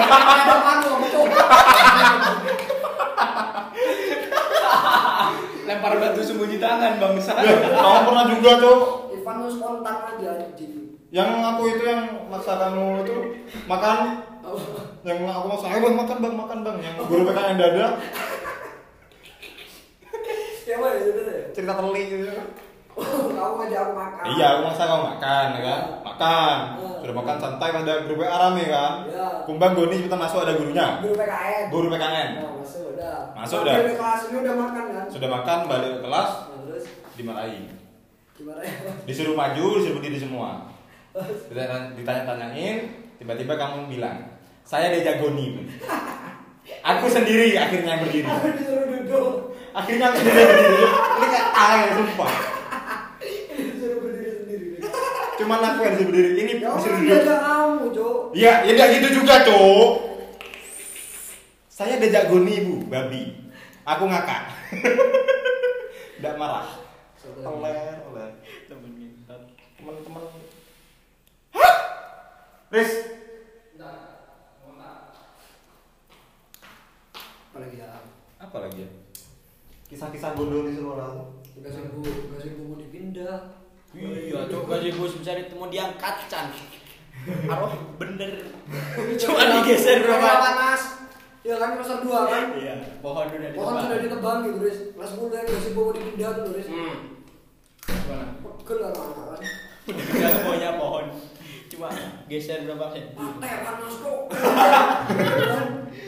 Speaker 3: Lempar batu sembunyi tangan bangsa.
Speaker 1: kamu pernah juga tuh
Speaker 6: Ivan tuh spontan aja di
Speaker 1: yang aku itu yang maksa kamu itu makan. Yang aku maksa ayo bang makan bang makan bang. Yang guru PK yang dada.
Speaker 6: Siapa ya sebenarnya?
Speaker 1: cerita teli gitu
Speaker 6: Kamu ngajak aku makan.
Speaker 1: iya aku maksa kamu makan ya kan makan
Speaker 6: Hmm.
Speaker 1: sudah makan santai pas ada guru PK rame kan
Speaker 6: Iya.
Speaker 1: kumbang goni kita masuk ada gurunya
Speaker 6: Guru PKN.
Speaker 1: guru PKN
Speaker 6: Nah, masuk udah.
Speaker 1: Masuk udah.
Speaker 6: Dari kelas ini udah makan kan?
Speaker 1: sudah makan balik ke kelas
Speaker 6: Nah, terus
Speaker 1: dimarahi
Speaker 6: gimana ya?
Speaker 1: disuruh maju disuruh berdiri semua Ditanya- ditanya-tanyain tiba-tiba kamu bilang saya dejagoni Bu." aku sendiri akhirnya yang berdiri
Speaker 6: Aku disuruh duduk.
Speaker 1: akhirnya aku sendiri berdiri ini kayak tangan ya sumpah
Speaker 6: Disuruh berdiri sendiri.
Speaker 1: Cuman aku yang disuruh berdiri ini
Speaker 6: Ya orang
Speaker 1: duduk
Speaker 6: diajak kamu, Cok.
Speaker 1: Iya, ya enggak gitu juga, Cok. Saya diajak goni, Bu, babi. Aku ngakak. Enggak marah. Oleh, oleh.
Speaker 3: Temen ngintat.
Speaker 1: Teman-teman. Hah? Riz,
Speaker 6: Apalagi ya?
Speaker 1: apa lagi ya? Kisah-kisah gondol di sekolah.
Speaker 6: Udah sembuh, udah sembuh mau dipindah.
Speaker 3: Iya, coba sih bos mencari temu diangkat can. Aroh bener. Cuma digeser
Speaker 6: Berapa
Speaker 3: berapa?
Speaker 6: panas? Ya kan kelas 2 kan?
Speaker 3: Iya, pohon udah
Speaker 6: Pohon sudah ditebang gitu, Riz. Kelas 10 kan udah sembuh mau dipindah tuh, Riz.
Speaker 3: Hmm.
Speaker 6: Pegel anak kan.
Speaker 3: Udah semuanya pohon. Cuma geser berapa senti.
Speaker 6: Mate panas kok.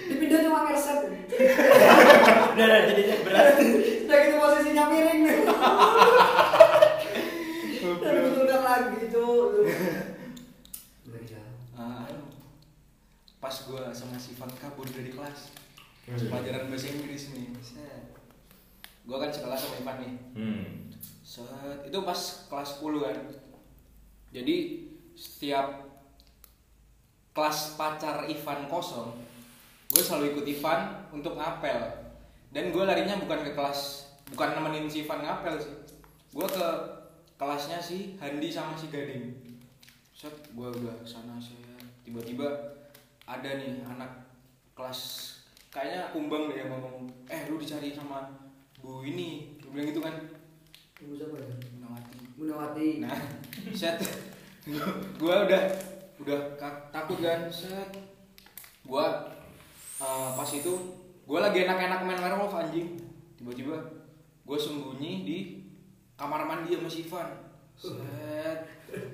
Speaker 6: Dipindah cuma ngeset.
Speaker 3: Udah udah jadinya berat.
Speaker 6: Udah gitu posisinya miring nih. Lagi, Cok. Udah ya.
Speaker 2: Ah, pas gue sama sifat kabur dari kelas. Pelajaran bahasa Inggris nih. Gue kan sekelas sama Ivan nih.
Speaker 1: Hmm.
Speaker 2: Set, itu pas kelas 10 kan. Jadi setiap kelas pacar Ivan kosong gue selalu ikut Ivan untuk ngapel. Dan gue larinya bukan ke kelas bukan nemenin si Ivan ngapel sih. Gue ke kelasnya si Handi sama si Gading. Set gue udah sana saya tiba-tiba ada nih anak kelas kayaknya kumbang deh yang ngomong eh lu dicari sama bu ini. Lu bilang gitu kan.
Speaker 6: Ibu siapa ya?
Speaker 2: Munawati.
Speaker 6: Munawati.
Speaker 2: nah set. Gua udah udah takut kan set. Gua eh, pas itu gua lagi enak-enak main werewolf anjing. Tiba-tiba gua sembunyi di kamar mandi sama si Ivan. Set.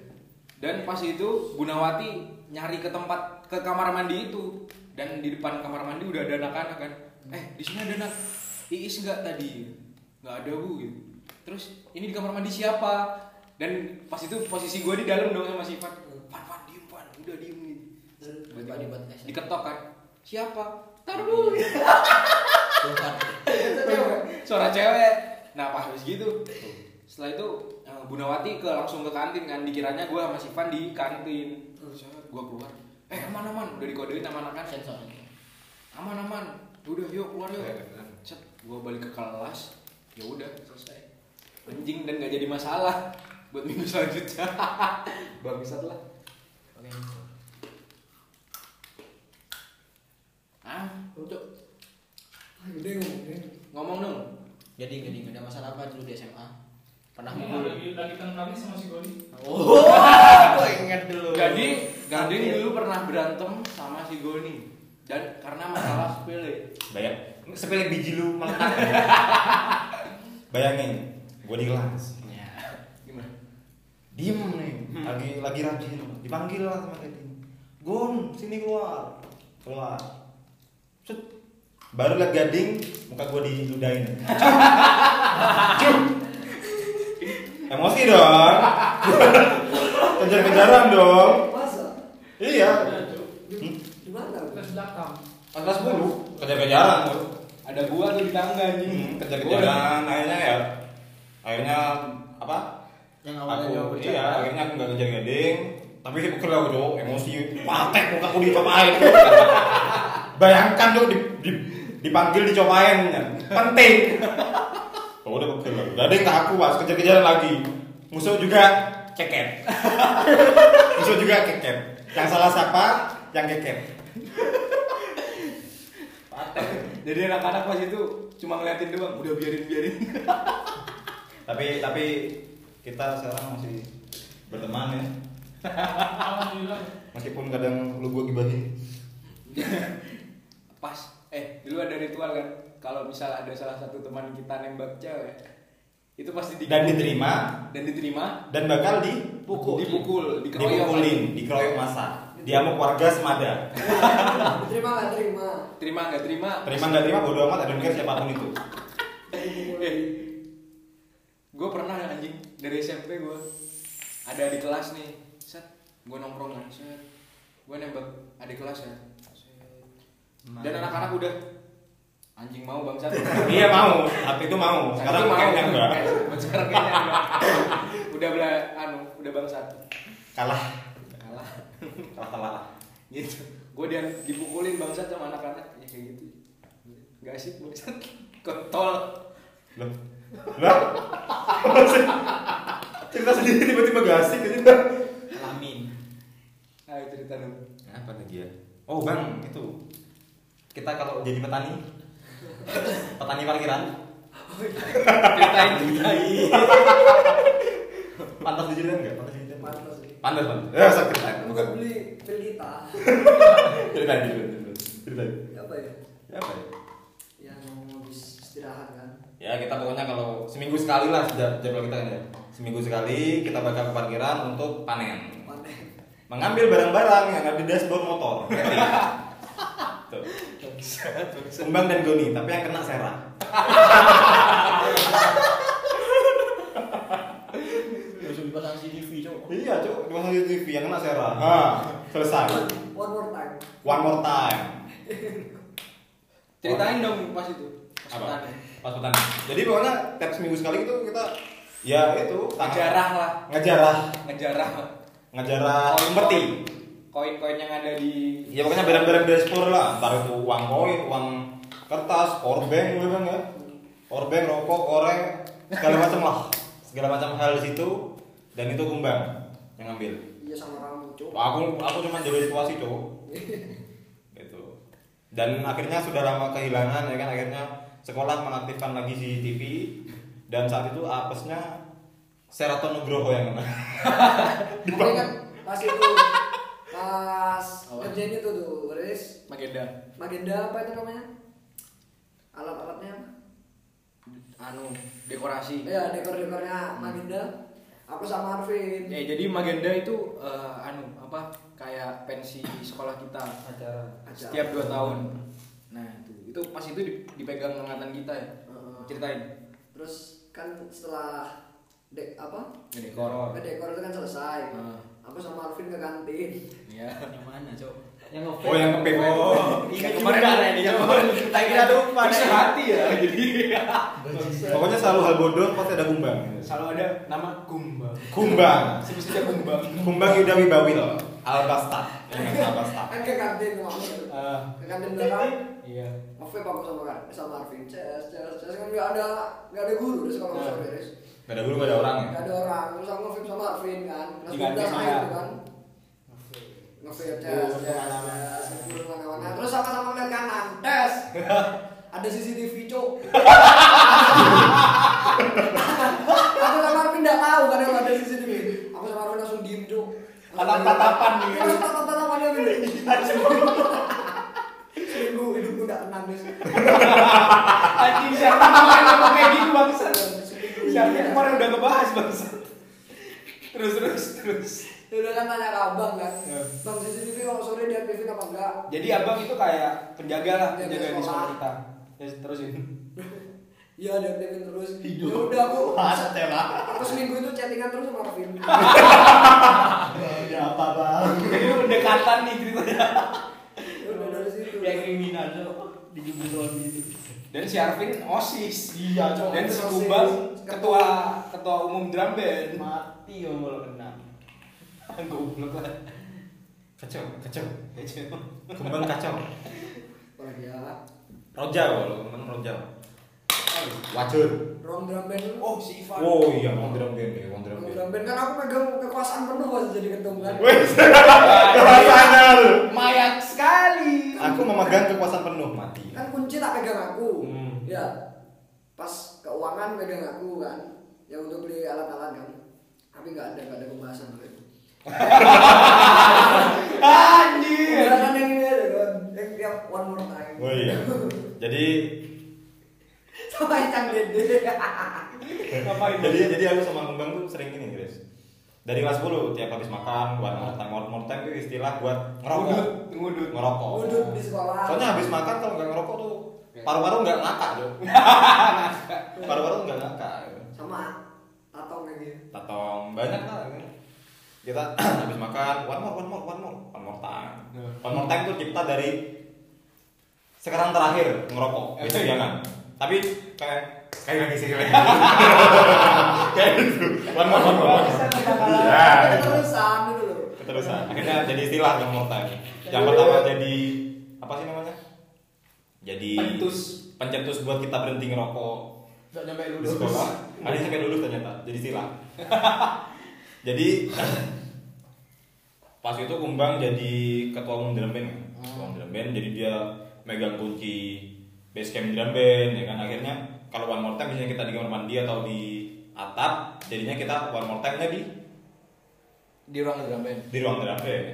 Speaker 2: Dan pas itu Gunawati nyari ke tempat ke kamar mandi itu. Dan di depan kamar mandi udah ada anak-anak kan. Eh di sini ada anak. Iis nggak tadi? Nggak ada bu gitu. Terus ini di kamar mandi siapa? Dan pas itu posisi gue di dalam dong sama si Ivan. Van Van diem Van udah diem gitu.
Speaker 3: Tiba-tiba
Speaker 2: diketok kan. Siapa? Taruh dulu. Suara cewek. Nah pas habis gitu setelah itu eh, Bu Nawati ke langsung ke kantin kan. Dikiranya gue sama si Van di kantin. Gue keluar. Eh aman aman udah dikodein sama anak kan?
Speaker 3: Sensor.
Speaker 2: aman aman udah yuk keluar yuk. Set gue balik ke kelas. Ya udah. Selesai. Anjing dan gak jadi masalah buat minggu selanjutnya. Bangsat lah.
Speaker 3: Oke.
Speaker 2: ah untuk.
Speaker 6: Ngomongnya.
Speaker 2: ngomong dong.
Speaker 3: Jadi jadi nggak ada masalah apa dulu di SMA? Pernah
Speaker 5: Ini
Speaker 3: mukul?
Speaker 5: lagi lagi sama si Goli.
Speaker 3: Oh, gue ingat dulu.
Speaker 2: jadi Gading dulu pernah berantem sama si Goni dan karena masalah sepele
Speaker 1: Bayang, sepele biji lu melekat. Bayangin, gua di kelas.
Speaker 3: Ya.
Speaker 2: gimana
Speaker 1: Diem nih, lagi lagi rajin. Dipanggil lah sama Gading. Gun, sini keluar. Keluar. Set. Baru liat Gading, muka gua diludahin. Emosi dong. Kejar-kejaran dong.
Speaker 6: Masa?
Speaker 1: Iya.
Speaker 6: Di mana?
Speaker 5: Kelas belakang.
Speaker 1: Kelas 10, kejar-kejaran tuh.
Speaker 2: ada gua tuh di tangga anjing
Speaker 1: Hmm, kejar-kejaran akhirnya ya akhirnya apa
Speaker 3: Yang awalnya
Speaker 1: aku
Speaker 3: jauh
Speaker 1: iya akhirnya aku nggak ngejar gading tapi sih pukul aku tuh emosi patek muka aku dicobain bayangkan tuh di, di- dipanggil dicobain kan penting kalau udah pegel udah ada yang tak aku pas kejar-kejaran lagi. Musuh juga keket. Musuh juga keket. Yang salah siapa? Yang keket.
Speaker 2: Jadi anak-anak pas itu cuma ngeliatin doang, udah biarin biarin.
Speaker 1: tapi tapi kita sekarang masih berteman ya.
Speaker 5: Alhamdulillah.
Speaker 1: meskipun kadang lu gua gibahin
Speaker 2: Pas, eh dulu ada ritual kan, kalau misal ada salah satu teman kita nembak cewek, itu pasti di
Speaker 1: dan diterima.
Speaker 2: Dan diterima,
Speaker 1: dan bakal dipukul.
Speaker 2: Dipukul, dikeroyok.
Speaker 1: dipukulin dikeroyok masa. Diamuk warga semada.
Speaker 6: Terima nggak terima?
Speaker 2: Terima nggak terima?
Speaker 1: terima nggak terima bodo amat don't care siapa pun itu.
Speaker 2: Eh, gue pernah anjing dari SMP gue ada di kelas nih, set, gue nongkrong kan, set, gue nembak adik kelas ya, set. dan anak-anak udah anjing mau bangsat.
Speaker 1: iya mau tapi itu mau sekarang
Speaker 2: Tapi
Speaker 1: kayaknya enggak
Speaker 2: Sekarang kayaknya enggak. udah bela anu, udah bangsat.
Speaker 1: kalah
Speaker 2: Kalah.
Speaker 1: kalah kalah
Speaker 2: Gitu. Gue dia dipukulin bangsat sama anak-anak ya kayak gitu. Gak asik bangsat. Kontol.
Speaker 1: loh lah cerita sendiri tiba-tiba gak asik gitu
Speaker 3: Alamin.
Speaker 2: Ayo cerita dong.
Speaker 1: apa lagi ya oh bang itu kita kalau jadi petani petani parkiran
Speaker 2: Ceritain, ceritain.
Speaker 1: pantas diceritain nggak pantas diceritain
Speaker 6: Pantas sih.
Speaker 1: pantas pantas ya saya ceritain
Speaker 6: Bukan beli kita.
Speaker 1: ceritain ceritain ceritain
Speaker 6: Apa ya?
Speaker 1: Ya, apa ya
Speaker 6: Yang habis istirahat kan.
Speaker 1: Ya kita pokoknya kalau seminggu sekali lah jad- jadwal kita ini ya. Seminggu sekali kita bakal ke parkiran untuk panen.
Speaker 6: Panen.
Speaker 1: Mengambil barang-barang yang ada di dashboard motor. Tuh. Kembang dan goni, tapi yang kena serah.
Speaker 3: Langsung dipasang CCTV, Cok.
Speaker 1: Iya, cuk, dipasang di TV yang kena serah. Nah, selesai.
Speaker 6: One more time.
Speaker 1: One more time.
Speaker 2: Ceritain dong pas itu. Pas
Speaker 1: Apa?
Speaker 2: petani.
Speaker 1: Pas petani. Jadi pokoknya tiap seminggu sekali itu kita ya itu tangan-
Speaker 2: Ngejarah lah.
Speaker 1: ngejarah,
Speaker 2: Ngejarah.
Speaker 1: ngejarah peti.
Speaker 2: Koin-koin yang ada di
Speaker 1: Ya pokoknya barang-barang dashboard lah, entar itu uang koin, uang kertas, powerbank gitu kan ya. Powerbank, rokok, koreng, segala macam lah. Segala macam hal di situ dan itu kumbang yang ngambil.
Speaker 6: Iya sama rambut cuk.
Speaker 1: Aku aku cuma jaga situasi, Cuk. gitu. Dan akhirnya sudah lama kehilangan ya kan akhirnya sekolah mengaktifkan lagi CCTV dan saat itu apesnya Seraton Nugroho yang kena.
Speaker 6: Aku ingat pas itu pas
Speaker 2: Apa?
Speaker 6: kerjaan itu tuh, Riz.
Speaker 2: Magenda.
Speaker 6: Magenda apa itu namanya? Alat-alatnya apa?
Speaker 2: Anu, dekorasi.
Speaker 6: Ya dekor-dekornya Magenda. Aku sama Arvin.
Speaker 2: Ya, jadi Magenda itu eh, anu apa kayak pensi sekolah kita
Speaker 3: Acara.
Speaker 2: setiap dua tahun. Nah itu itu pas itu di- dipegang angkatan kita ya.
Speaker 6: Heeh.
Speaker 2: Ceritain.
Speaker 6: Terus kan setelah dek apa?
Speaker 2: Ngedekor.
Speaker 6: Dekor itu kan selesai.
Speaker 2: Heeh.
Speaker 6: Aku sama Arvin ke kantin.
Speaker 2: Iya.
Speaker 3: Yang mana, Cok?
Speaker 4: Yang
Speaker 1: Oh, yang ngepe. Oh.
Speaker 2: Ingat
Speaker 3: kemarin
Speaker 2: juga,
Speaker 3: ada ini,
Speaker 2: yang kemarin kita kira lupa
Speaker 3: Bisa
Speaker 2: hati ya. Jadi
Speaker 1: Pokoknya selalu hal bodoh pasti ada kumbang.
Speaker 2: selalu ada nama Kumbang.
Speaker 1: Kumbang.
Speaker 2: Sebut saja Kumbang.
Speaker 1: Kumbang Yuda Wibawil. Albasta. Albasta.
Speaker 6: Kan ke kantin.
Speaker 2: Ah,
Speaker 6: Ke kantin belakang.
Speaker 2: iya.
Speaker 6: Ngevape aku sama kan sama Arvin. Ces, ces, ces kan nggak ada nggak ada guru di sekolah
Speaker 2: Nah.
Speaker 1: Gak ada guru, gak ada orang ya.
Speaker 6: Gak ada orang. Terus aku ngevape sama Arvin kan. Kelas
Speaker 2: Di
Speaker 6: 12
Speaker 2: kantin
Speaker 6: akhir
Speaker 2: ya.
Speaker 6: tuh kan. Ces, ke
Speaker 3: mana-mana.
Speaker 6: ces, guru ke mana-mana. Terus sama-sama ngeliat kanan. Tes. Ada CCTV cok. aku sama Arvin nggak tahu kan kalau ada CCTV. Aku sama Arvin langsung diem cok.
Speaker 2: Tatap-tatapan nih.
Speaker 6: Langsung tatap-tatapan Vin. Seminggu hidupku nggak tenang Riz.
Speaker 2: Anjing siapa ngomong kayak gitu bangsat. Siapa kemarin udah ngebahas bangsat. Terus terus terus.
Speaker 6: Dia udah kan tanya ke abang kan.
Speaker 2: Ya.
Speaker 6: Bang CCTV kalau sore diaktifin apa enggak?
Speaker 2: Jadi abang itu kayak penjaga lah,
Speaker 6: Penjaga
Speaker 2: penjaga di sekolah kita. Ya terusin.
Speaker 6: Iya diaktifin terus.
Speaker 2: Hidup.
Speaker 6: Ya udah aku.
Speaker 3: Masa lah.
Speaker 6: Aku seminggu itu chattingan terus sama Arvin.
Speaker 3: Ya apa, Bang?
Speaker 2: Jadi pendekatan nih ceritanya.
Speaker 6: Ya udah dari situ.
Speaker 3: Yang kriminal, Cok. Di jebol gitu.
Speaker 2: Dan si Arvin osis.
Speaker 3: Iya, Cok.
Speaker 2: Dan si
Speaker 6: Osis.
Speaker 2: Ketua ketua umum drum band.
Speaker 3: Mati om kalau kena.
Speaker 2: Goblok lah.
Speaker 1: Kacau, kacau.
Speaker 2: Kacau.
Speaker 1: Kumbang kacau.
Speaker 6: Apalagi ya.
Speaker 1: Rojal kalau kumbang rojal. Wajar.
Speaker 6: Ruang drum band.
Speaker 7: Oh, si Ivan.
Speaker 1: Oh iya, mau drum band ya, mau drum band.
Speaker 6: drum band kan aku pegang kekuasaan penuh pas jadi ketum kan.
Speaker 1: Wes, kekuasaan lu.
Speaker 7: Mayak sekali.
Speaker 1: Aku memegang kekuasaan penuh mati.
Speaker 6: Kan kunci tak pegang aku.
Speaker 1: Hmm.
Speaker 6: Ya. Pas keuangan pegang aku kan. Yang untuk beli alat-alat kan. Tapi nggak ada nggak ada pembahasan tuh itu.
Speaker 7: Anjir.
Speaker 6: Pembahasan yang ini aja kan. Yang tiap one more time.
Speaker 1: Oh iya. Jadi
Speaker 6: Sama Icang Dede.
Speaker 1: Jadi jadi aku sama Kembang tuh sering gini, Guys. Dari kelas 10 tiap habis makan, one more time, one more time itu istilah buat ngerokok.
Speaker 7: Ngudut, ngudut.
Speaker 1: Ngerokok.
Speaker 6: Udut di sekolah.
Speaker 1: Soalnya habis makan kalau nggak ngerokok tuh paru-paru nggak ngakak, Jo. paru-paru nggak ngakak.
Speaker 6: sama tatong kayak gitu.
Speaker 1: Tatong banyak lah. kan. Kita habis makan, one more, one more, one more, one more time. One more time tuh cipta dari sekarang terakhir ngerokok, besok jangan. Tapi kayak kayak lagi sih kayak kayak gitu. One more, one more. one more. Ya, gitu.
Speaker 6: Keterusan gitu loh.
Speaker 1: keterusan. Akhirnya jadi istilah one more time. Yang pertama jadi apa sih namanya? Jadi
Speaker 7: Pencetus.
Speaker 1: pencetus buat kita berhenti ngerokok
Speaker 2: Nggak nyampe
Speaker 1: di
Speaker 2: lulus.
Speaker 1: sekolah. Ada yang sampai lulus ternyata. Jadi sila. jadi pas itu Kumbang jadi ketua umum drum band kan? ketua umum drum band jadi dia megang kunci base camp drum band ya kan akhirnya kalau one more time misalnya kita di kamar mandi atau di atap jadinya kita one more time nya di
Speaker 2: Di ruang drum band.
Speaker 1: di ruang drum band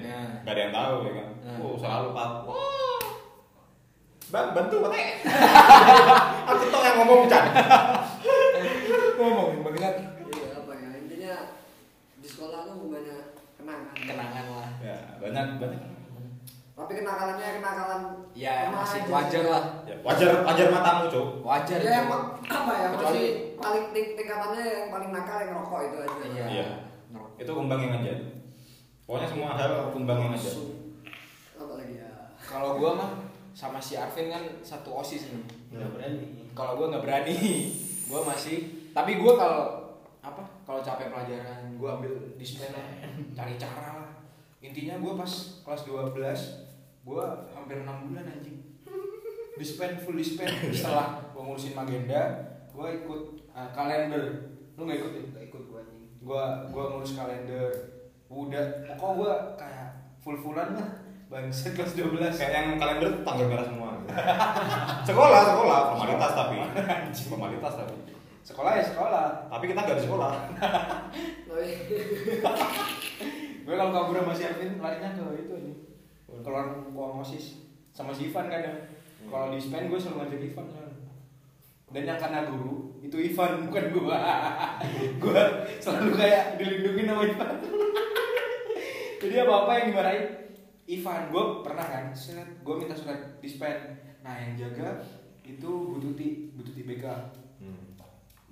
Speaker 1: nggak ada yang tahu ya kan
Speaker 2: Nah.
Speaker 1: oh selalu pak wah bang bantu katanya aku tuh yang ngomong can
Speaker 7: Ngomong banget.
Speaker 6: Iya apa ya intinya di sekolah tuh banyak kenangan.
Speaker 2: Kenangan lah.
Speaker 1: ya banyak banyak
Speaker 6: Tapi kenakalannya kenakalan
Speaker 2: Ya masih
Speaker 6: sih.
Speaker 2: wajar lah.
Speaker 1: ya, wajar wajar matamu cok
Speaker 2: Wajar.
Speaker 6: Ya emang apa ya
Speaker 2: Kecuali-
Speaker 6: masih paling ting tingkatannya yang paling nakal yang ngerokok itu aja.
Speaker 2: Iya.
Speaker 1: Iya. Itu kumbang yang aja pokoknya semua hal kumbang yang aja
Speaker 6: Apa lagi ya?
Speaker 2: Kalau gua mah sama si Arvin kan satu osis nih.
Speaker 3: Nggak berani.
Speaker 2: Kalau gua nggak berani, gua masih. Tapi gua kalau apa? Kalau capek pelajaran, gua ambil dispen lah, cari cara lah. Intinya gua pas kelas 12 gua hampir enam bulan anjing. Dispen full dispen setelah gua ngurusin magenda, gua ikut ah, kalender. Lu nggak ikut ya?
Speaker 3: Ikut gua anjing.
Speaker 2: Gua gua ngurus kalender. Udah, pokok gua kayak full-fullan lah. Bangsa kelas 12
Speaker 1: kayak yang kalender tuh tanggal merah semua. Sekolah sekolah. Formalitas tapi. Formalitas tapi.
Speaker 2: Sekolah ya sekolah.
Speaker 1: Tapi kita nggak di sekolah.
Speaker 2: Gue kalau kabur sama si Arvin larinya ke itu nih keluar keluar osis sama si Ivan kadang. Kalau di Spain gue selalu ngajak Ivan kan. dan yang karena guru itu Ivan bukan gue gue selalu kayak dilindungi sama Ivan. Jadi apa apa yang dimarahin Ivan gue pernah kan gue minta surat dispen nah yang jaga itu Bu Tuti Bu Tuti BK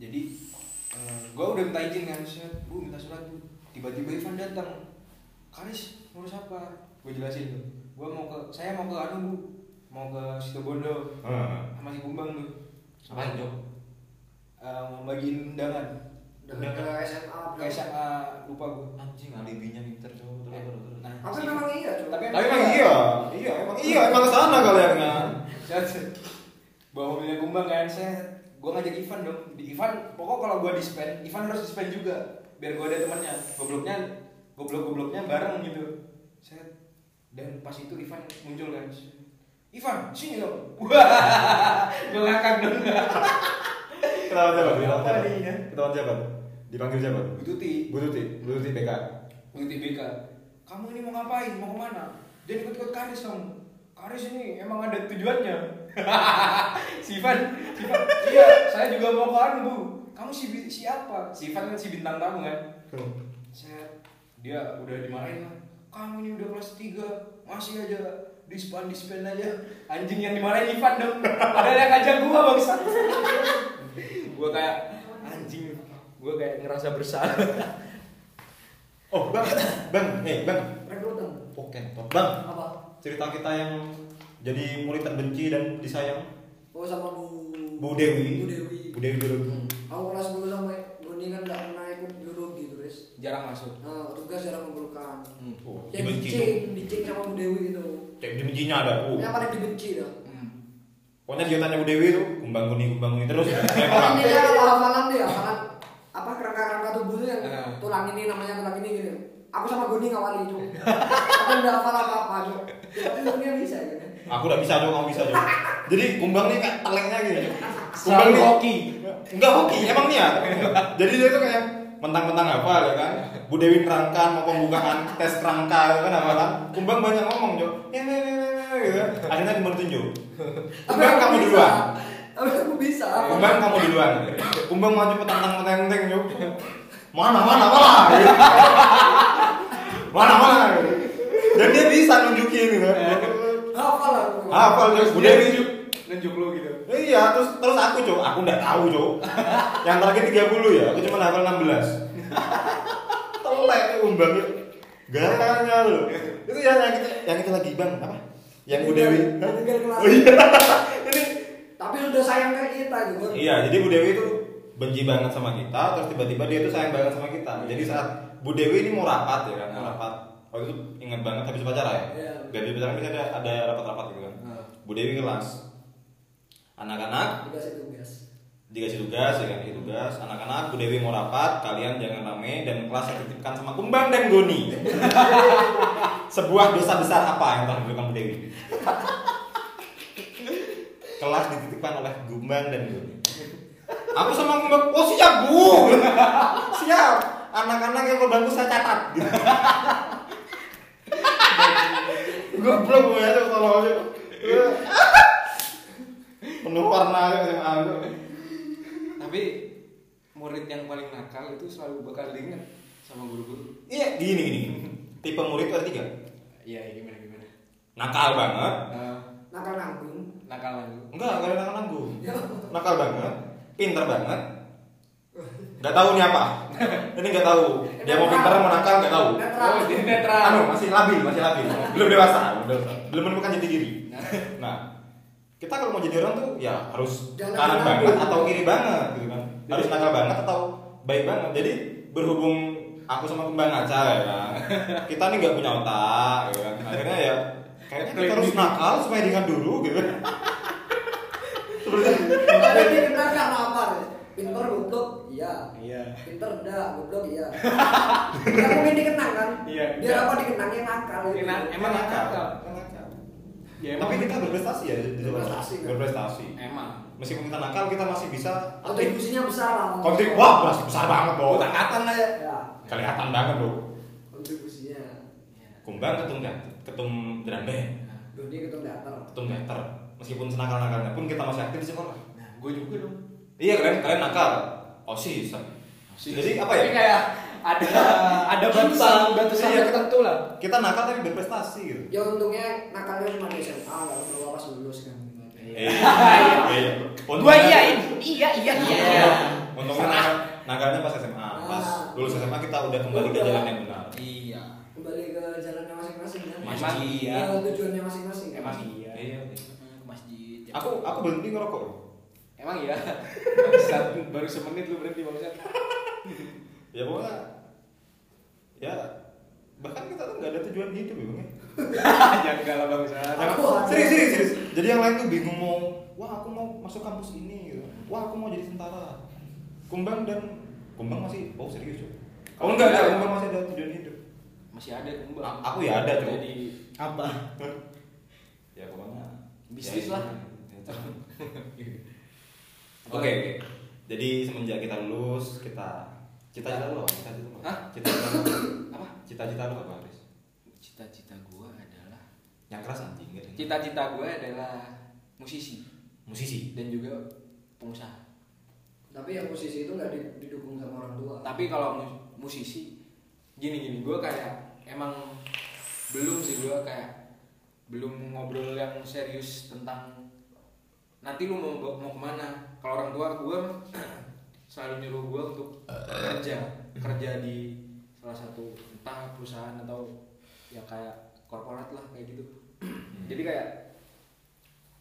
Speaker 2: jadi gue udah minta izin kan set bu minta surat bu. Tiba-tiba Ivan datang. Karis ngurus apa? Gue jelasin tuh. Gue mau ke saya mau ke anu bu. Mau ke Situbondo.
Speaker 1: Hmm.
Speaker 2: sama si Kumbang tuh
Speaker 1: Apaan, Jok?
Speaker 2: Eh, mau bagiin undangan
Speaker 6: udah ke SMA.
Speaker 2: ke SMA lupa gue
Speaker 1: anjing alibinya pinter cowok terus terus terus.
Speaker 2: nah
Speaker 6: Tapi memang iya, Cok.
Speaker 2: tapi
Speaker 1: tapi emang iya. iya. Emang iya emang ke sana kaliannya
Speaker 2: Set, set. bawa mobilnya kumbang kan saya gue ngajak Ivan dong. Di Ivan pokok kalau gue dispen Ivan harus dispen juga. Biar gue ada temannya gobloknya goblok gobloknya bareng gitu. Set. Dan pas itu Ivan muncul kan. Ivan sini dong. Wah gue ngakak dong.
Speaker 1: Ketahuan siapa? Ketahuan
Speaker 2: Apa
Speaker 1: siapa?
Speaker 2: ya?
Speaker 1: ketahuan siapa dipanggil siapa?
Speaker 2: Bu Tuti.
Speaker 1: Bu Tuti. Bu Tuti BK
Speaker 2: Bu Tuti BK kamu ini mau ngapain? Mau ke mana? Jangan ikut-ikut Karis kamu Karis ini emang ada tujuannya. Si Ivan si Ivan iya saya juga mau ke anu bu. Kamu si siapa? Si Ivan kan si bintang tamu kan? Saya dia udah dimarahin lah. Kamu ini udah kelas 3 masih aja dispan dispan aja. Anjing yang dimarahin Ivan dong. Padahal yang ngajak gua bangsa gua kayak gua kayak ngerasa bersalah
Speaker 1: oh bang bang eh bang
Speaker 6: Rekrutan.
Speaker 1: oke bang
Speaker 6: Apa?
Speaker 1: cerita kita yang jadi murid terbenci dan disayang
Speaker 6: Oh sama Bu
Speaker 1: Bu Dewi
Speaker 6: Bu Dewi.
Speaker 1: Bu Dewi dulu
Speaker 6: Aku kelas 10 sama Doni kan nggak pernah ikut biologi tuh, Riz.
Speaker 2: jarang masuk
Speaker 6: Nah, tugas jarang mengumpulkan.
Speaker 1: oh,
Speaker 6: Yang
Speaker 1: dibenci
Speaker 6: dicing sama Bu Dewi itu.
Speaker 1: cek dibencinya ada oh
Speaker 6: Yang paling dibenci dah.
Speaker 2: Hmm.
Speaker 1: pokoknya dia tanya Bu Dewi tuh kumbang kuni kumbang kuni terus
Speaker 6: Intinya kalau hafalan deh, hafalan apa kerangka-kerangka tubuh tuh yang
Speaker 2: Nah.
Speaker 6: tulang ini namanya tulang ini gitu. Aku sama Goni ngawali itu. Aku udah hafal apa-apa, Cuk. Ya, Tapi Goni yang bisa gitu.
Speaker 1: aku udah bisa dong kamu bisa dong jadi kumbang nih kayak telengnya gitu
Speaker 2: Selalu
Speaker 1: nih-
Speaker 2: hoki.
Speaker 1: enggak hoki emang nih ya jadi dia tuh kayak mentang-mentang hafal ya kan? Bu Dewi nerangkan mau pembukaan tes kerangka ya kan? Apa kan kumbang banyak ngomong jo ya, ya, ya, ya, ya, gitu. Akhirnya kumbang tunjuk kumbang kamu duluan
Speaker 6: Tapi aku bisa.
Speaker 1: kumbang kamu duluan kumbang maju petantang petenteng jo mana mana mana mana mana dan dia bisa nunjukin gitu
Speaker 6: Hafal aku.
Speaker 1: hafal Bu
Speaker 2: Dia nunjuk, nunjuk lu gitu.
Speaker 1: Iya, terus terus aku cok, aku nggak tahu cok. Yang terakhir 30 ya, aku cuma hafal 16. Telek umbang Garanya lo. Itu yang yang kita yang kita lagi bang apa? Yang Bu Dewi. Oh iya. Ini
Speaker 6: Tapi sudah sayang kan kita gitu.
Speaker 1: Iya, jadi Bu Dewi itu benci banget sama kita, terus tiba-tiba dia tuh sayang banget sama kita. Jadi saat Bu Dewi ini mau rapat ya kan, mau rapat. Waktu itu ingat banget habis upacara ya.
Speaker 6: Iya.
Speaker 1: Gak habis upacara biasanya ada ada rapat-rapat gitu kan.
Speaker 2: Nah.
Speaker 1: Bu Dewi kelas. Anak-anak
Speaker 6: Dikasih tugas.
Speaker 1: dikasih tugas ya kan dikasih tugas anak-anak Bu Dewi mau rapat kalian jangan rame dan kelas saya titipkan sama Kumbang dan Goni sebuah dosa besar apa yang telah dilakukan Bu Dewi kelas dititipkan oleh Kumbang dan Goni aku sama Kumbang oh siap Bu siap anak-anak yang berbangku saya catat gitu. goblok gue aja tolong aja penuh warna SMA itu.
Speaker 2: Tapi murid yang paling nakal itu selalu bakal diingat sama guru-guru.
Speaker 1: Iya, gini gini. Tipe murid itu ada tiga.
Speaker 2: Iya, gimana gimana.
Speaker 1: Nakal banget.
Speaker 6: Nakal nanggung.
Speaker 2: nakal lagi.
Speaker 1: Enggak, enggak ada nakal nanggung.
Speaker 6: Ya.
Speaker 1: Nakal banget. Pinter banget. Gak tahu nih apa. Ini gak tahu. Dia mau pinter mau nakal gak tahu.
Speaker 6: Netral.
Speaker 2: Oh, dia netral.
Speaker 1: Anu masih labil, masih labil. Belum dewasa, belum. Belum menemukan jati diri. Nah, kita kalau mau jadi orang tuh ya harus
Speaker 6: Jangan
Speaker 1: kanan
Speaker 6: nakal.
Speaker 1: banget atau kiri banget gitu kan. Harus nakal banget atau baik banget. Jadi berhubung aku sama kembang aja ya. Kita nih nggak punya otak gitu kan. Akhirnya ya kayaknya kita harus nakal supaya diingat dulu gitu.
Speaker 6: Tapi dia kenal karena apa? Riz? Pinter goblok, iya.
Speaker 2: Iya.
Speaker 6: Pinter enggak, goblok iya. Enggak mungkin dikenang kan?
Speaker 2: Iya.
Speaker 6: Biar apa dikenangnya nakal itu.
Speaker 2: Enak, emang nakal.
Speaker 1: nakal.
Speaker 2: Ya,
Speaker 1: Tapi
Speaker 2: emang
Speaker 1: kita berprestasi ya.
Speaker 6: Berprestasi, kan?
Speaker 1: Berprestasi.
Speaker 2: emang.
Speaker 1: Meskipun kita nakal kita masih bisa
Speaker 6: Kontribusinya besar lah.
Speaker 1: kontrib wah berarti besar banget bro.
Speaker 2: Angkatan lah ya.
Speaker 6: Ya,
Speaker 1: Kelihatan banget bro.
Speaker 6: kontribusinya.
Speaker 1: Kumbang ketum kan, ketum drum band,
Speaker 6: Doni ketum teater.
Speaker 1: ketum teater. Meskipun senakal nakalnya pun kita masih aktif di sekolah.
Speaker 2: Nah, gue juga dong.
Speaker 1: Iya kalian kalian nakal. OSIS. Jadi apa ya?
Speaker 2: Kayak ada ada batasan batasan
Speaker 1: Iya.
Speaker 2: tertentu lah.
Speaker 1: Kita nakal tapi berprestasi gitu.
Speaker 6: Ya untungnya nakalnya cuma di SMA, kalau bawa pas lulus kan.
Speaker 1: Eh, iya.
Speaker 2: Gua iya, iya, iya, iya.
Speaker 1: Untungnya nakal, nakalnya pas SMA. Pas
Speaker 6: Ah.
Speaker 1: lulus SMA kita udah kembali ke jalan yang benar.
Speaker 3: Iya.
Speaker 6: Kembali ke jalannya masing-masing kan.
Speaker 2: Emang iya.
Speaker 6: Ke tujuannya masing-masing. kan?
Speaker 2: Emang iya.
Speaker 1: Iya.
Speaker 3: Ke masjid. ya.
Speaker 1: Aku aku berhenti ngerokok.
Speaker 2: Emang iya. Bangsat, baru semenit lu berhenti bangsat.
Speaker 1: Ya pokoknya ya bahkan kita tuh nggak ada tujuan hidup ya bang ya.
Speaker 2: Bangsat.
Speaker 6: Aku ada.
Speaker 1: serius serius serius jadi yang lain tuh bingung mau wah aku mau masuk kampus ini gitu wah aku mau jadi tentara kumbang dan kumbang masih oh serius cuy oh enggak enggak kumbang masih ada tujuan hidup
Speaker 2: Masih ada kumbang.
Speaker 1: A- aku ya ada, Cok.
Speaker 2: Jadi
Speaker 3: Apa?
Speaker 1: ya pokoknya
Speaker 2: Bisnis
Speaker 1: ya,
Speaker 2: lah.
Speaker 1: iya. oke jadi semenjak kita lulus kita cita-cita lu apa cita-cita lu apa?
Speaker 2: Hah?
Speaker 1: cita-cita lu apa? cita-cita lu apa Riz?
Speaker 2: Cita-cita gua adalah
Speaker 1: yang keras nanti enggak ada.
Speaker 2: cita-cita gua adalah musisi
Speaker 1: musisi
Speaker 2: dan juga pengusaha.
Speaker 6: Tapi yang posisi itu nggak di- didukung sama orang tua.
Speaker 2: Tapi kalau mu- musisi gini gini gua kayak emang belum sih gua kayak belum ngobrol yang serius tentang nanti lu mau mau ke mana. Kalau orang tua gua selalu nyuruh gua untuk kerja kerja di salah satu entah perusahaan atau ya kayak korporat lah kayak gitu. Jadi kayak